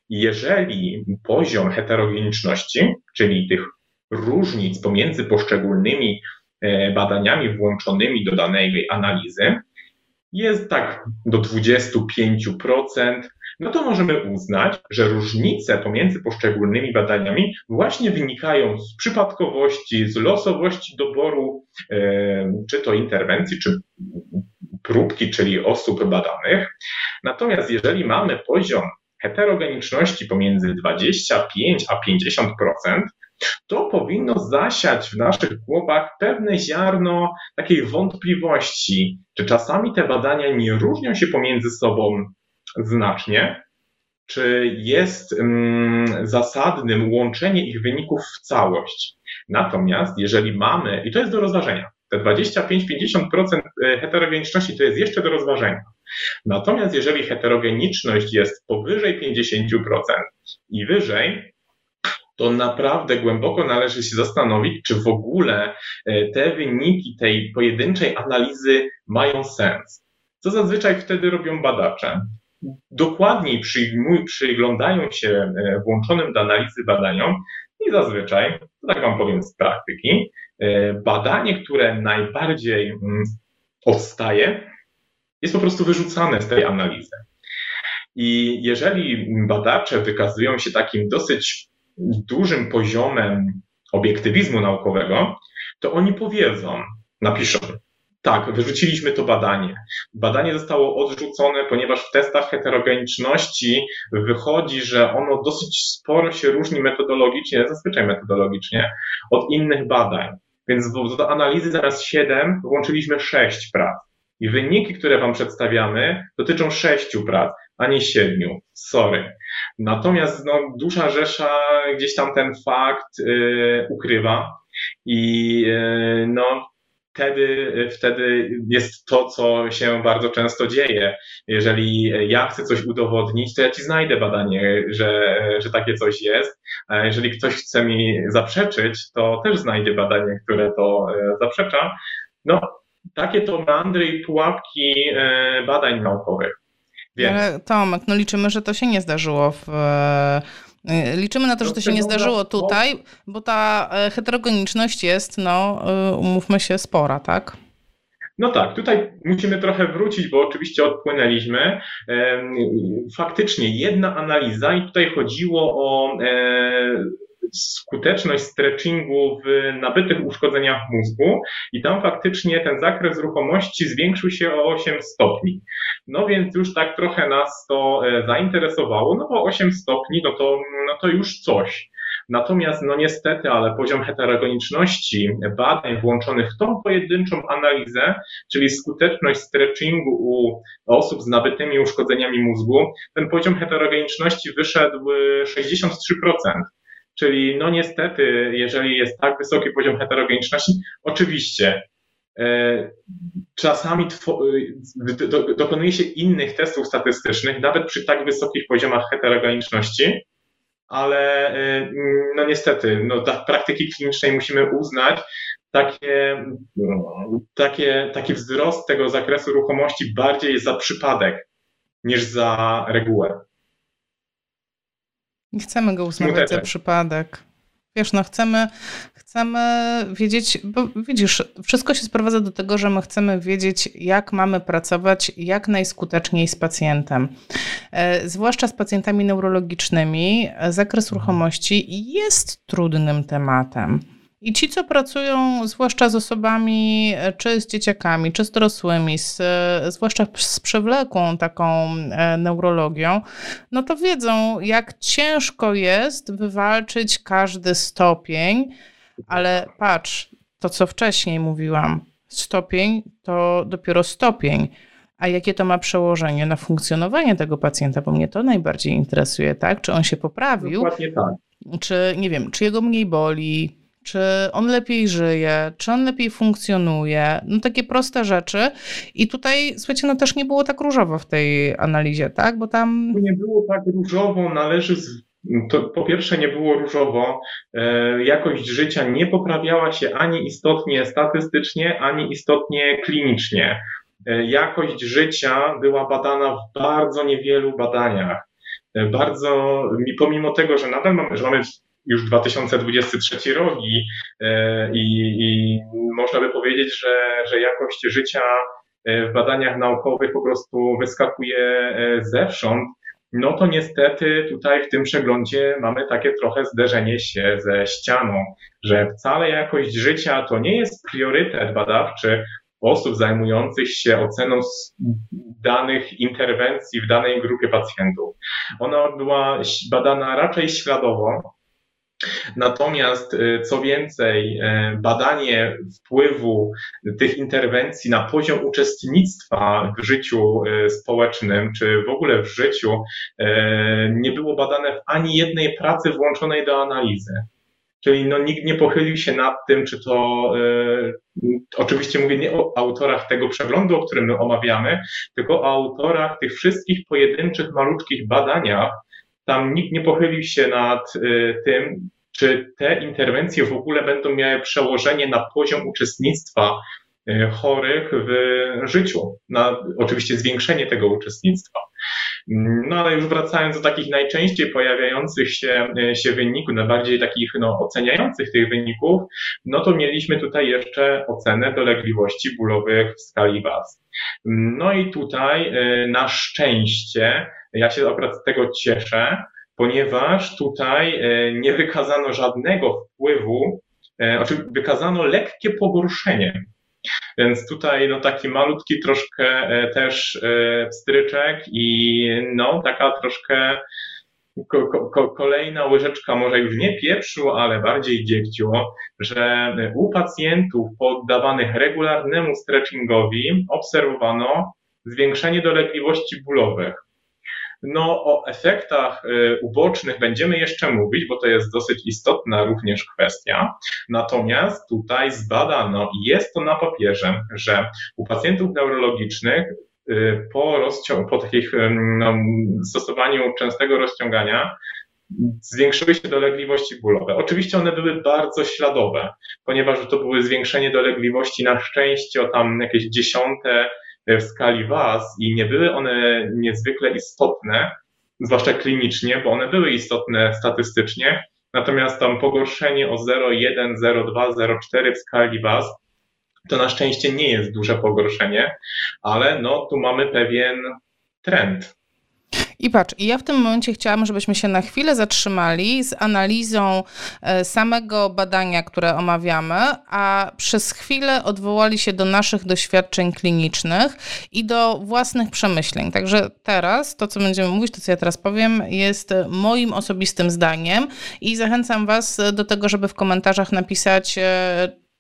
[SPEAKER 2] Jeżeli poziom heterogeniczności, czyli tych różnic pomiędzy poszczególnymi e, badaniami włączonymi do danej analizy, jest tak do 25%, no to możemy uznać, że różnice pomiędzy poszczególnymi badaniami właśnie wynikają z przypadkowości, z losowości doboru, czy to interwencji, czy próbki, czyli osób badanych. Natomiast jeżeli mamy poziom heterogeniczności pomiędzy 25 a 50%, to powinno zasiać w naszych głowach pewne ziarno takiej wątpliwości, czy czasami te badania nie różnią się pomiędzy sobą znacznie, czy jest um, zasadnym łączenie ich wyników w całość. Natomiast jeżeli mamy, i to jest do rozważenia, te 25-50% e, heterogeniczności to jest jeszcze do rozważenia. Natomiast jeżeli heterogeniczność jest powyżej 50% i wyżej, to naprawdę głęboko należy się zastanowić, czy w ogóle e, te wyniki tej pojedynczej analizy mają sens. Co zazwyczaj wtedy robią badacze? Dokładniej przyglądają się e, włączonym do analizy badaniom i zazwyczaj, tak Wam powiem z praktyki, e, badanie, które najbardziej mm, odstaje, jest po prostu wyrzucane z tej analizy. I jeżeli badacze wykazują się takim dosyć dużym poziomem obiektywizmu naukowego, to oni powiedzą, napiszą, tak, wyrzuciliśmy to badanie. Badanie zostało odrzucone, ponieważ w testach heterogeniczności wychodzi, że ono dosyć sporo się różni metodologicznie, zazwyczaj metodologicznie, od innych badań. Więc do analizy zamiast 7 włączyliśmy 6 prac. I wyniki, które Wam przedstawiamy, dotyczą 6 prac, a nie 7. Sorry. Natomiast no, duża rzesza gdzieś tam ten fakt yy, ukrywa i yy, no, wtedy, wtedy jest to, co się bardzo często dzieje. Jeżeli ja chcę coś udowodnić, to ja ci znajdę badanie, że, że takie coś jest. A jeżeli ktoś chce mi zaprzeczyć, to też znajdzie badanie, które to e, zaprzecza. No, takie to meandry i pułapki e, badań naukowych.
[SPEAKER 1] Więc... Ale Tomek, no liczymy, że to się nie zdarzyło w e, Y, liczymy na to, że to się nie zdarzyło tutaj, bo ta e, heterogeniczność jest, no, y, umówmy się, spora, tak?
[SPEAKER 2] No tak, tutaj musimy trochę wrócić, bo oczywiście odpłynęliśmy. Faktycznie jedna analiza i tutaj chodziło o e, skuteczność stretchingu w nabytych uszkodzeniach mózgu i tam faktycznie ten zakres ruchomości zwiększył się o 8 stopni. No więc już tak trochę nas to e, zainteresowało, no bo 8 stopni, no to, no to już coś. Natomiast, no niestety, ale poziom heterogeniczności badań włączonych w tą pojedynczą analizę, czyli skuteczność stretchingu u osób z nabytymi uszkodzeniami mózgu, ten poziom heterogeniczności wyszedł 63%. Czyli no niestety, jeżeli jest tak wysoki poziom heterogeniczności, oczywiście e, czasami e, dokonuje się innych testów statystycznych, nawet przy tak wysokich poziomach heterogeniczności, ale e, no niestety, no dla praktyki klinicznej musimy uznać, takie, takie, taki wzrost tego zakresu ruchomości bardziej za przypadek niż za regułę.
[SPEAKER 1] Nie chcemy go uznawać za przypadek. Wiesz, no chcemy, chcemy wiedzieć, bo widzisz, wszystko się sprowadza do tego, że my chcemy wiedzieć, jak mamy pracować jak najskuteczniej z pacjentem. E, zwłaszcza z pacjentami neurologicznymi, zakres ruchomości jest trudnym tematem. I ci, co pracują, zwłaszcza z osobami, e, czy z dzieciakami, czy z dorosłymi, z, e, zwłaszcza z przewlekłą taką e, neurologią, no to wiedzą, jak ciężko jest wywalczyć każdy stopień, ale patrz, to co wcześniej mówiłam, stopień to dopiero stopień. A jakie to ma przełożenie na funkcjonowanie tego pacjenta? Bo mnie to najbardziej interesuje, tak? Czy on się poprawił?
[SPEAKER 2] Dokładnie tak.
[SPEAKER 1] Czy, nie wiem, czy jego mniej boli, czy on lepiej żyje, czy on lepiej funkcjonuje. No takie proste rzeczy. I tutaj, słuchajcie, no też nie było tak różowo w tej analizie, tak? Bo tam...
[SPEAKER 2] Nie było tak różowo, należy. To po pierwsze nie było różowo, e, jakość życia nie poprawiała się ani istotnie statystycznie, ani istotnie klinicznie. E, jakość życia była badana w bardzo niewielu badaniach. E, bardzo, pomimo tego, że nadal mamy, że mamy już 2023 rok i, e, i, i można by powiedzieć, że, że jakość życia w badaniach naukowych po prostu wyskakuje zewsząd, no to niestety tutaj w tym przeglądzie mamy takie trochę zderzenie się ze ścianą, że wcale jakość życia to nie jest priorytet badawczy osób zajmujących się oceną danych interwencji w danej grupie pacjentów. Ona była badana raczej śladowo, Natomiast y, co więcej, y, badanie wpływu tych interwencji na poziom uczestnictwa w życiu y, społecznym, czy w ogóle w życiu, nie było badane w ani jednej pracy włączonej do analizy. Czyli no, nikt nie pochylił się nad tym, czy to, oczywiście mówię nie o autorach tego przeglądu, o którym my omawiamy, tylko o autorach tych wszystkich pojedynczych, maluczkich badaniach, tam nikt nie pochylił się nad y, tym, czy te interwencje w ogóle będą miały przełożenie na poziom uczestnictwa y, chorych w życiu, na oczywiście zwiększenie tego uczestnictwa. No ale już wracając do takich najczęściej pojawiających się, y, się wyników, najbardziej takich no, oceniających tych wyników, no to mieliśmy tutaj jeszcze ocenę dolegliwości bólowych w skali WAS. No i tutaj na szczęście ja się akurat z tego cieszę, ponieważ tutaj e, nie wykazano żadnego wpływu, e, znaczy wykazano lekkie pogorszenie. Więc tutaj no taki malutki troszkę e, też wstryczek i no taka troszkę ko, ko, kolejna łyżeczka może już nie pieprzu, ale bardziej dziegciu, że u pacjentów poddawanych regularnemu stretchingowi obserwowano zwiększenie dolegliwości bólowych. No, o efektach y, ubocznych będziemy jeszcze mówić, bo to jest dosyć istotna również kwestia. Natomiast tutaj zbadano i jest to na papierze, że u pacjentów neurologicznych y, po, rozcią- po takich no, stosowaniu częstego rozciągania zwiększyły się dolegliwości bólowe. Oczywiście one były bardzo śladowe, ponieważ to były zwiększenie dolegliwości na szczęście o tam jakieś dziesiąte w skali WAS i nie były one niezwykle istotne, zwłaszcza klinicznie, bo one były istotne statystycznie, natomiast tam pogorszenie o 0,1, 0,2, 0,4 w skali WAS to na szczęście nie jest duże pogorszenie, ale no tu mamy pewien trend.
[SPEAKER 1] I patrz, ja w tym momencie chciałam, żebyśmy się na chwilę zatrzymali z analizą e, samego badania, które omawiamy, a przez chwilę odwołali się do naszych doświadczeń klinicznych i do własnych przemyśleń. Także teraz to, co będziemy mówić, to co ja teraz powiem, jest moim osobistym zdaniem i zachęcam Was do tego, żeby w komentarzach napisać, e,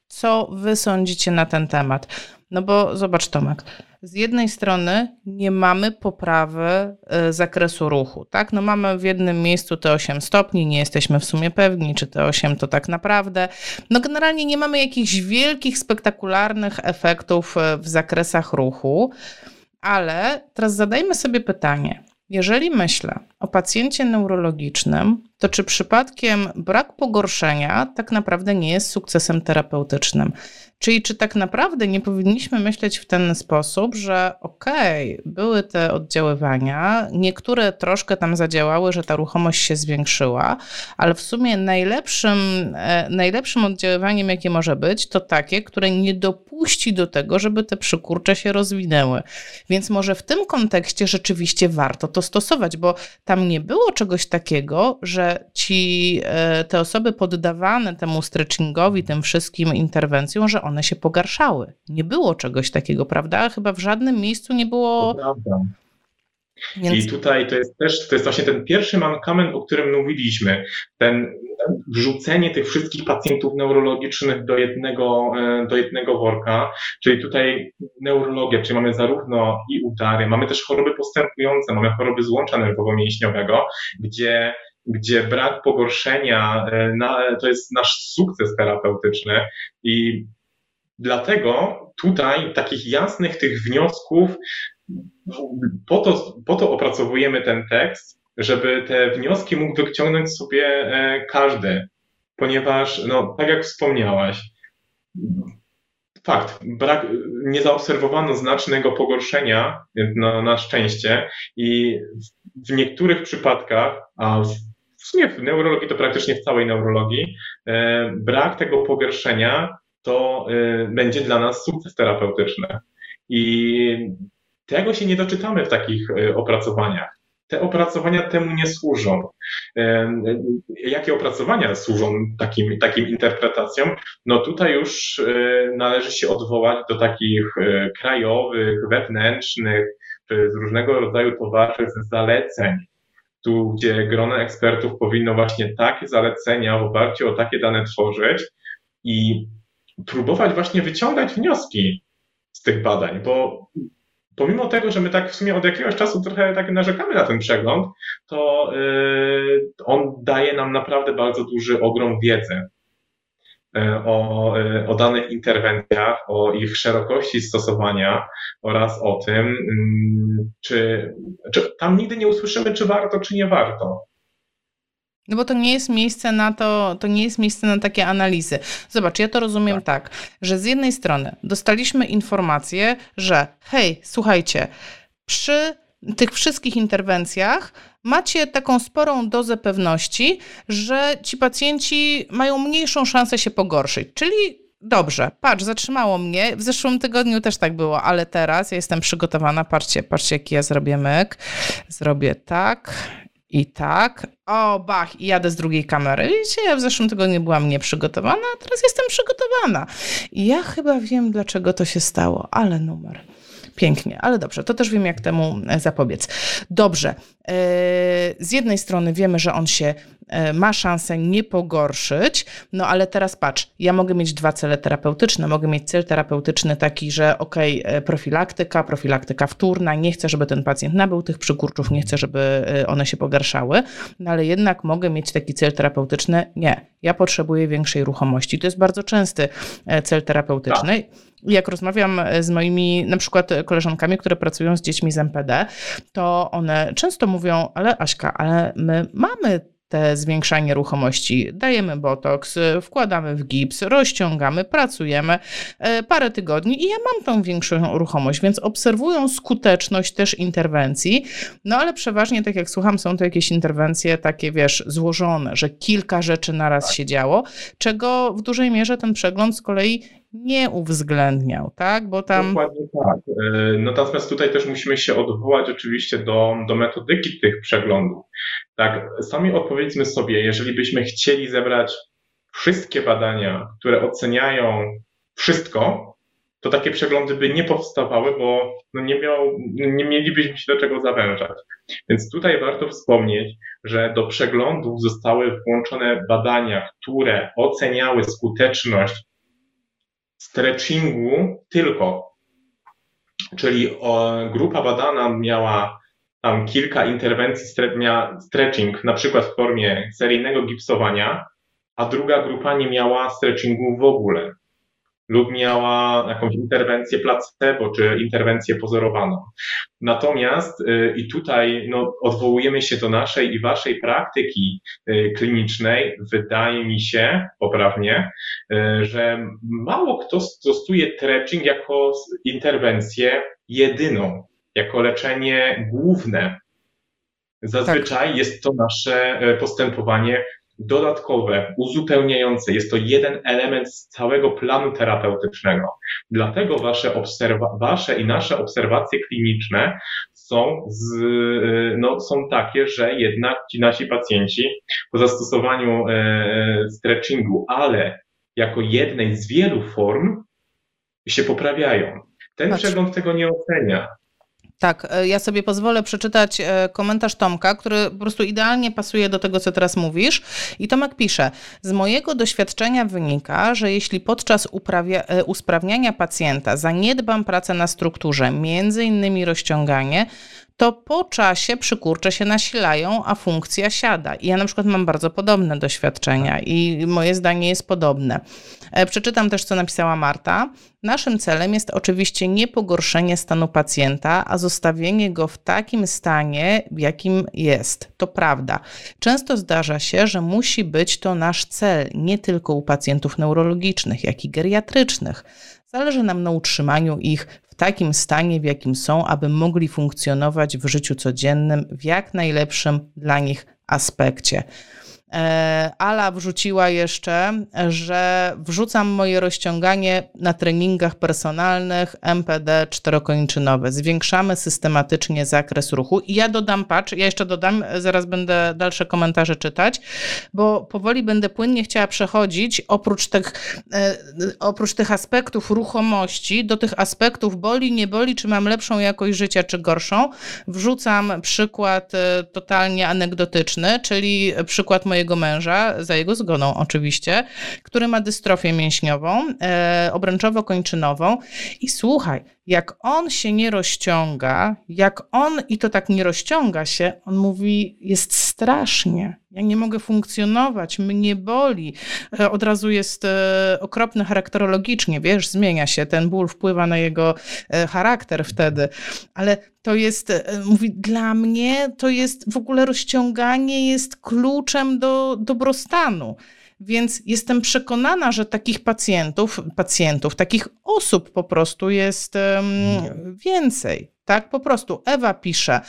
[SPEAKER 1] co Wy sądzicie na ten temat. No bo zobacz, Tomek z jednej strony nie mamy poprawy e, zakresu ruchu, tak? No mamy w jednym miejscu te 8 stopni, nie jesteśmy w sumie pewni, czy te 8 to tak naprawdę. No generalnie nie mamy jakichś wielkich, spektakularnych efektów e, w zakresach ruchu, ale teraz zadajmy sobie pytanie. Jeżeli myślę o pacjencie neurologicznym, to czy przypadkiem brak pogorszenia tak naprawdę nie jest sukcesem terapeutycznym? Czyli czy tak naprawdę nie powinniśmy myśleć w ten sposób, że okej, okay, były te oddziaływania, niektóre troszkę tam zadziałały, że ta ruchomość się zwiększyła, ale w sumie najlepszym, e, najlepszym oddziaływaniem, jakie może być, to takie, które nie dopuści do tego, żeby te przykurcze się rozwinęły. Więc może w tym kontekście rzeczywiście warto to stosować, bo tam nie było czegoś takiego, że ci, e, te osoby poddawane temu stretchingowi, tym wszystkim interwencjom, że one one się pogarszały. Nie było czegoś takiego, prawda? Chyba w żadnym miejscu nie było.
[SPEAKER 2] Więc... I tutaj to jest też, to jest właśnie ten pierwszy mankament, o którym mówiliśmy. Ten wrzucenie tych wszystkich pacjentów neurologicznych do jednego, e, do jednego worka, czyli tutaj neurologia, czyli mamy zarówno i udary, mamy też choroby postępujące, mamy choroby złącza nerwowo-mięśniowego, gdzie gdzie brak pogorszenia e, na, to jest nasz sukces terapeutyczny i Dlatego tutaj takich jasnych tych wniosków, po to, po to opracowujemy ten tekst, żeby te wnioski mógł wyciągnąć sobie e, każdy, ponieważ, no, tak jak wspomniałaś, fakt, brak, nie zaobserwowano znacznego pogorszenia na, na szczęście i w, niektórych przypadkach, a w, w sumie w neurologii to praktycznie w całej neurologii, e, brak tego pogorszenia to y, będzie dla nas sukces terapeutyczny. I tego się nie doczytamy w takich opracowaniach te opracowania temu nie służą. Jakie opracowania służą takim, takim interpretacjom? No tutaj już należy się odwołać do takich krajowych, wewnętrznych, czy z różnego rodzaju towarzyszych zaleceń, tu gdzie grono ekspertów powinno właśnie takie zalecenia w oparciu o takie dane tworzyć i próbować właśnie wyciągać wnioski z tych badań, bo pomimo tego, że my tak w sumie od jakiegoś czasu trochę tak narzekamy na ten przegląd, to yy, on daje nam naprawdę bardzo duży ogrom wiedzy yy, o, yy, o danych interwencjach, o ich szerokości stosowania oraz o tym, czy, czy tam nigdy nie usłyszymy, czy warto, czy nie warto.
[SPEAKER 1] No bo to nie jest miejsce na to, to nie jest miejsce na takie analizy. Zobacz, ja to rozumiem tak, tak że z jednej strony dostaliśmy informację, że hej, słuchajcie, przy tych wszystkich interwencjach macie taką sporą dozę pewności, że ci pacjenci mają mniejszą szansę się pogorszyć. Czyli Dobrze, patrz, zatrzymało mnie. W zeszłym tygodniu też tak było, ale teraz ja jestem przygotowana. Patrzcie, patrzcie, jaki ja zrobię myk. Zrobię tak i tak. O, bach, i jadę z drugiej kamery. Widzicie, ja w zeszłym tygodniu byłam nieprzygotowana, a teraz jestem przygotowana. I ja chyba wiem, dlaczego to się stało, ale numer. Pięknie, ale dobrze, to też wiem, jak temu e, zapobiec. Dobrze, e, z jednej strony wiemy, że on się e, ma szansę nie pogorszyć, no ale teraz patrz, ja mogę mieć dwa cele terapeutyczne. Mogę mieć cel terapeutyczny taki, że ok, profilaktyka, profilaktyka wtórna, nie chcę, żeby ten pacjent nabył tych przykurczów, nie chcę, żeby one się pogarszały, no ale jednak mogę mieć taki cel terapeutyczny, nie, ja potrzebuję większej ruchomości. To jest bardzo częsty cel terapeutyczny. Tak jak rozmawiam z moimi na przykład koleżankami, które pracują z dziećmi z MPD, to one często mówią, ale Aśka, ale my mamy te zwiększanie ruchomości. Dajemy botoks, wkładamy w gips, rozciągamy, pracujemy e, parę tygodni i ja mam tą większą ruchomość, więc obserwują skuteczność też interwencji. No ale przeważnie, tak jak słucham, są to jakieś interwencje takie, wiesz, złożone, że kilka rzeczy naraz tak. się działo, czego w dużej mierze ten przegląd z kolei nie uwzględniał, tak?
[SPEAKER 2] Bo tam. Dokładnie tak. E, natomiast tutaj też musimy się odwołać oczywiście do, do metodyki tych przeglądów. Tak, sami odpowiedzmy sobie, jeżeli byśmy chcieli zebrać wszystkie badania, które oceniają wszystko, to takie przeglądy by nie powstawały, bo no nie, miał, nie mielibyśmy się do czego zawężać. Więc tutaj warto wspomnieć, że do przeglądów zostały włączone badania, które oceniały skuteczność stretchingu tylko. Czyli grupa badana miała tam kilka interwencji, miała stretching, na przykład w formie seryjnego gipsowania, a druga grupa nie miała stretchingu w ogóle lub miała jakąś interwencję placebo czy interwencję pozorowaną. Natomiast y, i tutaj no, odwołujemy się do naszej i waszej praktyki y, klinicznej. Wydaje mi się poprawnie, y, że mało kto stosuje stretching jako interwencję jedyną, jako leczenie główne. Zazwyczaj tak. jest to nasze postępowanie dodatkowe, uzupełniające. Jest to jeden element z całego planu terapeutycznego. Dlatego wasze, obserwa- wasze i nasze obserwacje kliniczne są, z, no, są takie, że jednak ci nasi pacjenci po zastosowaniu e, stretchingu, ale jako jednej z wielu form się poprawiają. Ten Patrz. przegląd tego nie ocenia.
[SPEAKER 1] Tak, e, ja sobie pozwolę przeczytać e, komentarz Tomka, który po prostu idealnie pasuje do tego, co teraz mówisz. I Tomek pisze: Z mojego doświadczenia wynika, że jeśli podczas uprawia, e, usprawniania pacjenta zaniedbam pracę na strukturze, między innymi rozciąganie, to po czasie przykurcze się nasilają, a funkcja siada. Ja na przykład mam bardzo podobne doświadczenia i moje zdanie jest podobne. E, przeczytam też, co napisała Marta. Naszym celem jest oczywiście nie pogorszenie stanu pacjenta, a zostawienie go w takim stanie, w jakim jest. To prawda. Często zdarza się, że musi być to nasz cel, nie tylko u pacjentów neurologicznych, jak i geriatrycznych. Zależy nam na utrzymaniu ich takim stanie, w jakim są, aby mogli funkcjonować w życiu codziennym w jak najlepszym dla nich aspekcie. E, Ala wrzuciła jeszcze, że wrzucam moje rozciąganie na treningach personalnych MPD czterokończynowe. Zwiększamy systematycznie zakres ruchu. I ja dodam, patrz, ja jeszcze dodam, zaraz będę dalsze komentarze czytać, bo powoli będę płynnie chciała przechodzić oprócz tych, e, oprócz tych aspektów ruchomości do tych aspektów boli, nie boli, czy mam lepszą jakość życia, czy gorszą. Wrzucam przykład e, totalnie anegdotyczny, czyli przykład mojego mojego męża, za jego zgodą oczywiście, który ma dystrofię mięśniową, e, obręczowo-kończynową. I słuchaj, jak on się nie rozciąga, jak on i to tak nie rozciąga się, on mówi, jest strasznie. Ja nie mogę funkcjonować, mnie boli. E, od razu jest e, okropny charakterologicznie, wiesz, zmienia się, ten ból wpływa na jego e, charakter wtedy. Ale to jest, mówi, dla mnie to jest w ogóle rozciąganie jest kluczem do dobrostanu. Więc jestem przekonana, że takich pacjentów, pacjentów, takich osób po prostu jest um, więcej. Tak, po prostu. Ewa pisze,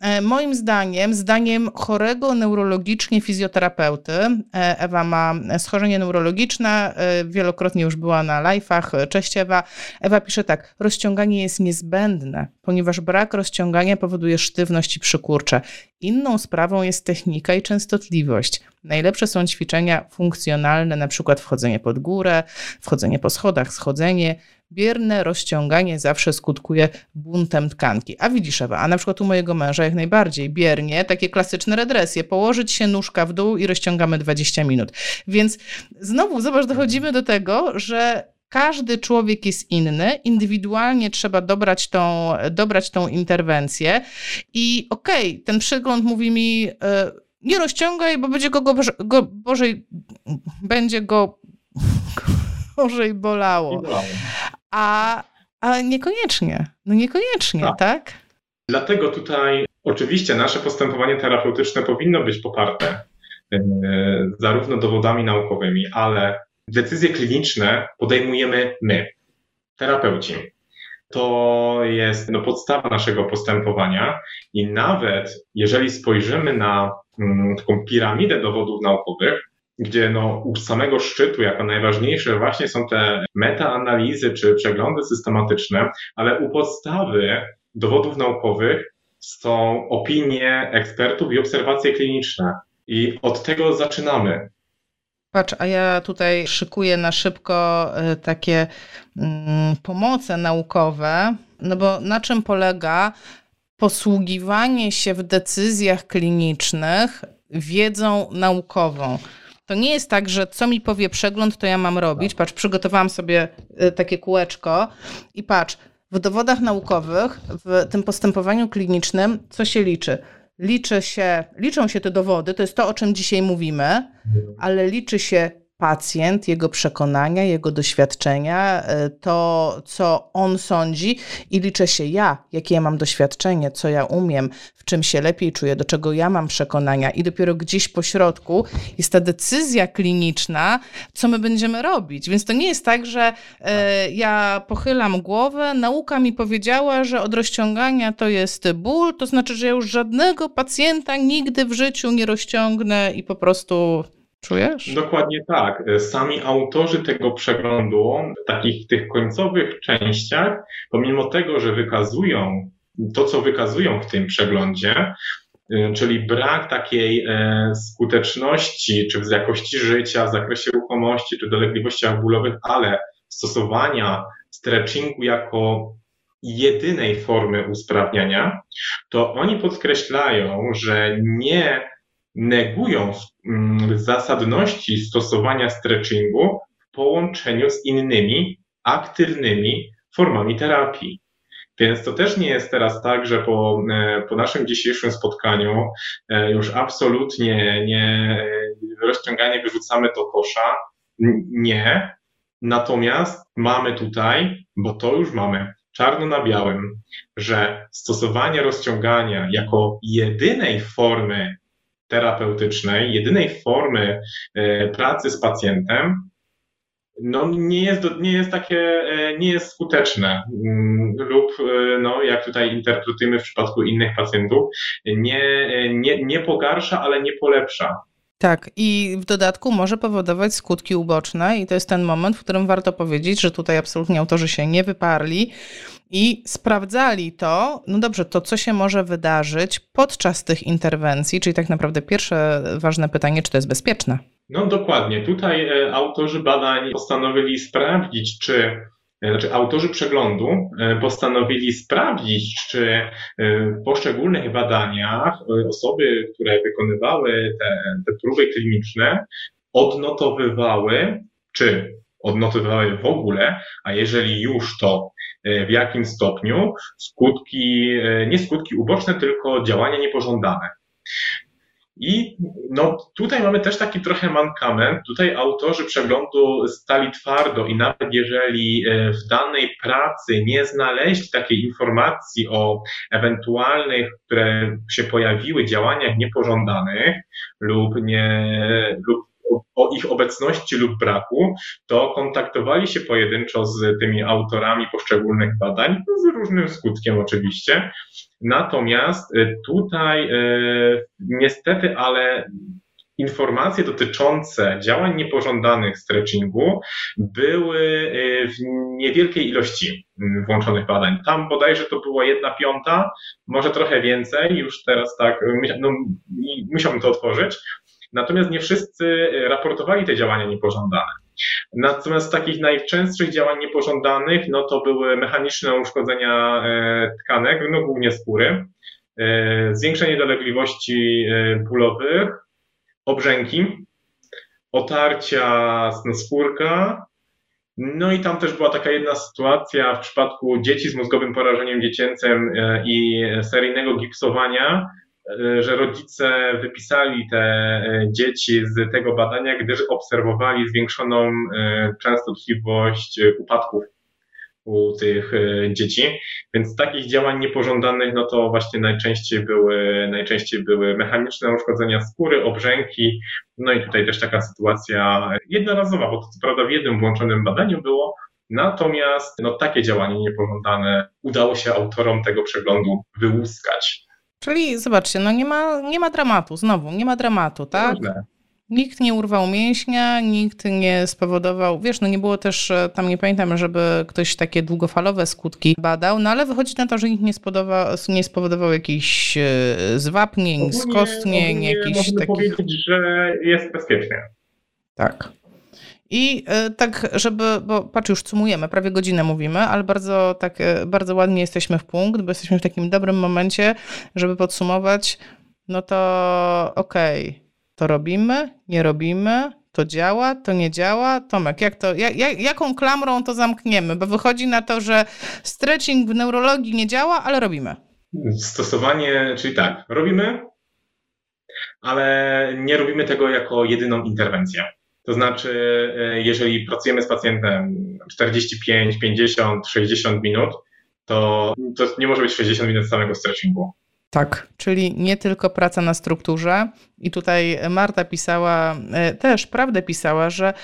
[SPEAKER 1] e, moim zdaniem, zdaniem chorego neurologicznie fizjoterapeuty, e, Ewa ma schorzenie neurologiczne, e, wielokrotnie już była na live'ach, cześć Ewa. Ewa pisze tak, rozciąganie jest niezbędne, ponieważ brak rozciągania powoduje sztywność i przykurcze. Inną sprawą jest technika i częstotliwość. Najlepsze są ćwiczenia funkcjonalne, na przykład wchodzenie pod górę, wchodzenie po schodach, schodzenie, bierne rozciąganie zawsze skutkuje buntem tkanki. A widzisz, Ewa, a na przykład u mojego męża jak najbardziej biernie, takie klasyczne redresje, położyć się nóżka w dół i rozciągamy 20 minut. Więc znowu, zobacz, dochodzimy do tego, że każdy człowiek jest inny, indywidualnie trzeba dobrać tą, dobrać tą interwencję i okej, okay, ten przygląd mówi mi, yy, nie rozciągaj, bo będzie go, go, go Bożej, będzie go <laughs> gorzej bolało a, a niekoniecznie. No niekoniecznie, tak. tak?
[SPEAKER 2] Dlatego tutaj oczywiście nasze postępowanie terapeutyczne powinno być poparte e, zarówno dowodami naukowymi, ale decyzje kliniczne podejmujemy my, terapeuci. To jest no, podstawa naszego postępowania i nawet jeżeli spojrzymy na mm, taką piramidę dowodów naukowych, gdzie no, u samego szczytu jako najważniejsze właśnie są te metaanalizy czy przeglądy systematyczne, ale u podstawy dowodów naukowych są opinie ekspertów i obserwacje kliniczne. I od tego zaczynamy.
[SPEAKER 1] Patrz, a ja tutaj szykuję na szybko e, takie mm, pomoce naukowe, no bo na czym polega posługiwanie się w decyzjach klinicznych wiedzą naukową? To nie jest tak, że co mi powie przegląd, to ja mam robić. Patrz, przygotowałam sobie y, takie kółeczko i patrz, w dowodach naukowych, w tym postępowaniu klinicznym, co się liczy? Liczy się, liczą się te dowody, to jest to, o czym dzisiaj mówimy, mhm. ale liczy się pacjent, jego przekonania, jego doświadczenia, e, to co on sądzi i liczę się ja, jakie ja mam doświadczenie, co ja umiem, w czym się lepiej czuję, do czego ja mam przekonania i dopiero gdzieś po środku jest ta decyzja kliniczna, co my będziemy robić. Więc to nie jest tak, że e, ja pochylam głowę, nauka mi powiedziała, że od rozciągania to jest ból, to znaczy, że ja już żadnego pacjenta nigdy w życiu nie rozciągnę i po prostu Czujesz?
[SPEAKER 2] Dokładnie tak. Sami autorzy tego przeglądu, w takich tych końcowych częściach, pomimo tego, że wykazują to, co wykazują w tym przeglądzie, y, czyli brak takiej e, skuteczności, czy w jakości życia, w zakresie ruchomości, czy dolegliwościach bólowych, ale stosowania stretchingu jako jedynej formy usprawniania, to oni podkreślają, że nie negują mm, zasadności stosowania stretchingu w połączeniu z innymi aktywnymi formami terapii. Więc to też nie jest teraz tak, że po, e, po naszym dzisiejszym spotkaniu e, już absolutnie nie rozciąganie wyrzucamy do kosza. Nie. Natomiast mamy tutaj, bo to już mamy czarno na białym, że stosowanie rozciągania jako jedynej formy terapeutycznej, jedynej formy e, pracy z pacjentem, no nie jest, nie jest takie, e, nie jest skuteczne mm, lub, e, no jak tutaj interpretujemy w przypadku innych pacjentów, nie, nie, nie pogarsza, ale nie polepsza.
[SPEAKER 1] Tak, i w dodatku może powodować skutki uboczne, i to jest ten moment, w którym warto powiedzieć, że tutaj absolutnie autorzy się nie wyparli i sprawdzali to, no dobrze, to co się może wydarzyć podczas tych interwencji, czyli tak naprawdę pierwsze ważne pytanie, czy to jest bezpieczne.
[SPEAKER 2] No dokładnie. Tutaj e, autorzy badań postanowili sprawdzić, czy znaczy autorzy przeglądu e, postanowili sprawdzić, czy w poszczególnych badaniach osoby, które wykonywały te, te próby kliniczne, odnotowywały, czy odnotowywały w ogóle, a jeżeli już to w jakim stopniu skutki, nie skutki uboczne, tylko działania niepożądane. I no, tutaj mamy też taki trochę mankament. Tutaj autorzy przeglądu stali twardo i nawet jeżeli e, w danej pracy nie znaleźli takiej informacji o ewentualnych, które się pojawiły, działaniach niepożądanych lub nie, lub o ich obecności lub braku, to kontaktowali się pojedynczo z tymi autorami poszczególnych badań, z różnym skutkiem oczywiście. Natomiast y, tutaj y, niestety, ale informacje dotyczące działań niepożądanych stretchingu były y, w niewielkiej ilości włączonych badań. Tam bodajże to była jedna piąta, może trochę więcej, już teraz tak, no, musiałbym to otworzyć, Natomiast nie wszyscy raportowali te działania niepożądane. Natomiast takich najczęstszych działań niepożądanych, no to były mechaniczne uszkodzenia e, tkanek, no głównie skóry, e, zwiększenie dolegliwości e, bólowych, obrzęki, otarcia na skórka, no i tam też była taka jedna sytuacja w przypadku dzieci z mózgowym porażeniem dziecięcym i seryjnego gipsowania, E, że rodzice wypisali te e, dzieci z tego badania, gdyż obserwowali zwiększoną e, częstotliwość upadków u tych dzieci. Więc takich działań niepożądanych, no to właśnie najczęściej były, najczęściej były mechaniczne uszkodzenia skóry, obrzęki. No i tutaj też taka sytuacja jednorazowa, bo to co prawda w jednym włączonym badaniu było, Natomiast no, takie działanie niepożądane udało się autorom tego przeglądu wyłuskać.
[SPEAKER 1] Czyli zobaczcie, no nie ma, nie ma dramatu, znowu, nie ma dramatu, tak? Nikt nie urwał mięśnia, nikt nie spowodował, wiesz, no nie było też, e, tam nie pamiętam, żeby ktoś takie długofalowe skutki badał, no ale wychodzi na to, że nikt nie spowodował, nie spowodował jakichś e, zwapnień, skostnień, jakichś takich...
[SPEAKER 2] powiedzieć, że jest bezpiecznie.
[SPEAKER 1] Tak. I e, tak, żeby, bo patrz, już sumujemy, prawie godzinę mówimy, ale bardzo tak, e, bardzo ładnie jesteśmy w punkt, bo jesteśmy w takim dobrym momencie, żeby podsumować, no to okej, okay, to robimy, nie robimy, to działa, to nie działa. Tomek, jak to, jak, jak, jaką klamrą to zamkniemy? Bo wychodzi na to, że stretching w neurologii nie działa, ale robimy.
[SPEAKER 2] Stosowanie, czyli tak, robimy, ale nie robimy tego jako jedyną interwencję. To znaczy, e, jeżeli pracujemy z pacjentem 45, 50, 60 minut, to, to nie może być 60 minut samego stretchingu.
[SPEAKER 1] Tak, czyli nie tylko praca na strukturze. I tutaj Marta pisała, e, też prawdę pisała, że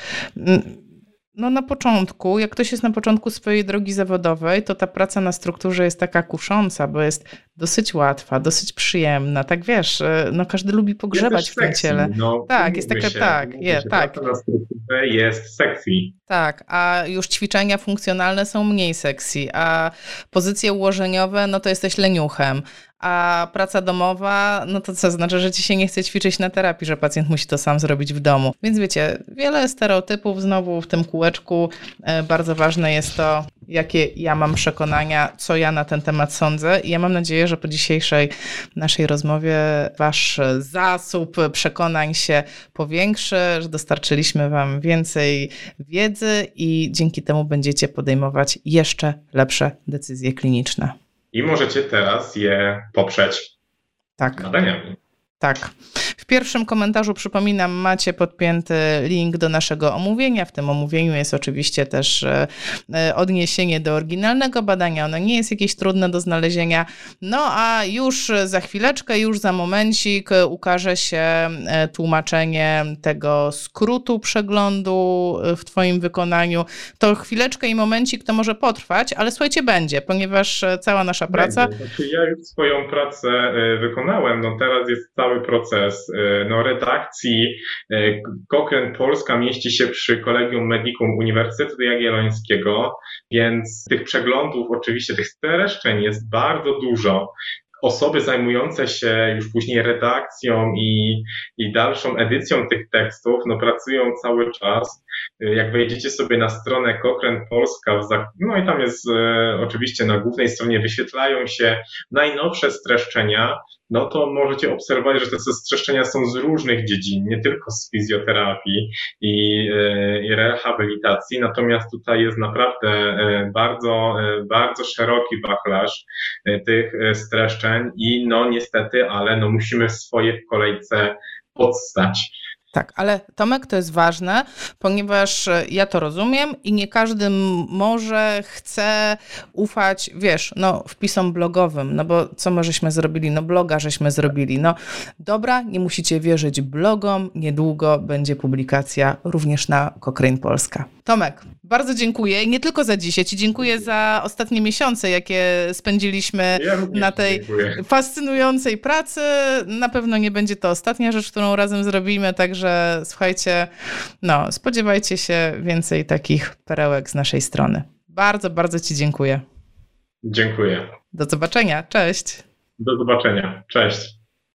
[SPEAKER 1] no na początku, jak ktoś jest na początku swojej drogi zawodowej, to ta praca na strukturze jest taka kusząca, bo jest dosyć łatwa, dosyć przyjemna. Tak wiesz, e, no każdy lubi pogrzebać w tym ciele. No, tak, jest taka, się, tak, je, tak.
[SPEAKER 2] Na strukturze jest sexy.
[SPEAKER 1] Tak, a już ćwiczenia funkcjonalne są mniej sexy, a pozycje ułożeniowe, no to jesteś leniuchem a praca domowa, no to co znaczy, że ci się nie chce ćwiczyć na terapii, że pacjent musi to sam zrobić w domu. Więc wiecie, wiele stereotypów znowu w tym kółeczku. E, bardzo ważne jest to, jakie ja mam przekonania, co ja na ten temat sądzę. I ja mam nadzieję, że po dzisiejszej naszej rozmowie wasz zasób przekonań się powiększy, że dostarczyliśmy wam więcej wiedzy i dzięki temu będziecie podejmować jeszcze lepsze decyzje kliniczne
[SPEAKER 2] i możecie teraz je poprzeć
[SPEAKER 1] tak.
[SPEAKER 2] badaniami.
[SPEAKER 1] Tak. Pierwszym komentarzu, przypominam, macie podpięty link do naszego omówienia. W tym omówieniu jest oczywiście też e, e, odniesienie do oryginalnego badania. Ono nie jest jakieś trudne do znalezienia. No a już za chwileczkę, już za momencik ukaże się e, tłumaczenie tego skrótu przeglądu w Twoim wykonaniu. To chwileczkę i momencik to może potrwać, ale słuchajcie, będzie, ponieważ cała nasza praca.
[SPEAKER 2] Znaczy, ja już swoją pracę wykonałem. No teraz jest cały proces no, redakcji Cochrane Polska mieści się przy Kolegium Medicum Uniwersytetu Jagiellońskiego, więc tych przeglądów, oczywiście tych streszczeń jest bardzo dużo osoby zajmujące się już później redakcją i, i dalszą edycją tych tekstów, no pracują cały czas. Jak wejdziecie sobie na stronę Cochrane Polska, no i tam jest e, oczywiście na głównej stronie wyświetlają się najnowsze streszczenia, no to możecie obserwować, że te streszczenia są z różnych dziedzin, nie tylko z fizjoterapii i, e, i rehabilitacji, natomiast tutaj jest naprawdę e, bardzo, e, bardzo szeroki wachlarz tych streszczeń i no niestety, ale no musimy swoje w kolejce podstać.
[SPEAKER 1] Tak, ale Tomek to jest ważne, ponieważ e, ja to rozumiem i nie każdy może, chce ufać, wiesz, no wpisom blogowym, no bo co my żeśmy zrobili? No bloga żeśmy zrobili. No dobra, nie musicie wierzyć blogom, niedługo będzie publikacja również na Cochrane Polska. Tomek, bardzo dziękuję i nie tylko za dzisiaj, ci dziękuję za ostatnie miesiące, jakie spędziliśmy
[SPEAKER 2] ja
[SPEAKER 1] na tej
[SPEAKER 2] dziękuję.
[SPEAKER 1] fascynującej pracy. Na pewno nie będzie to ostatnia rzecz, którą razem zrobimy, także słuchajcie, no, spodziewajcie się więcej takich perełek z naszej strony. Bardzo, bardzo Ci dziękuję.
[SPEAKER 2] Dziękuję.
[SPEAKER 1] Do zobaczenia. Cześć.
[SPEAKER 2] Do zobaczenia. Cześć.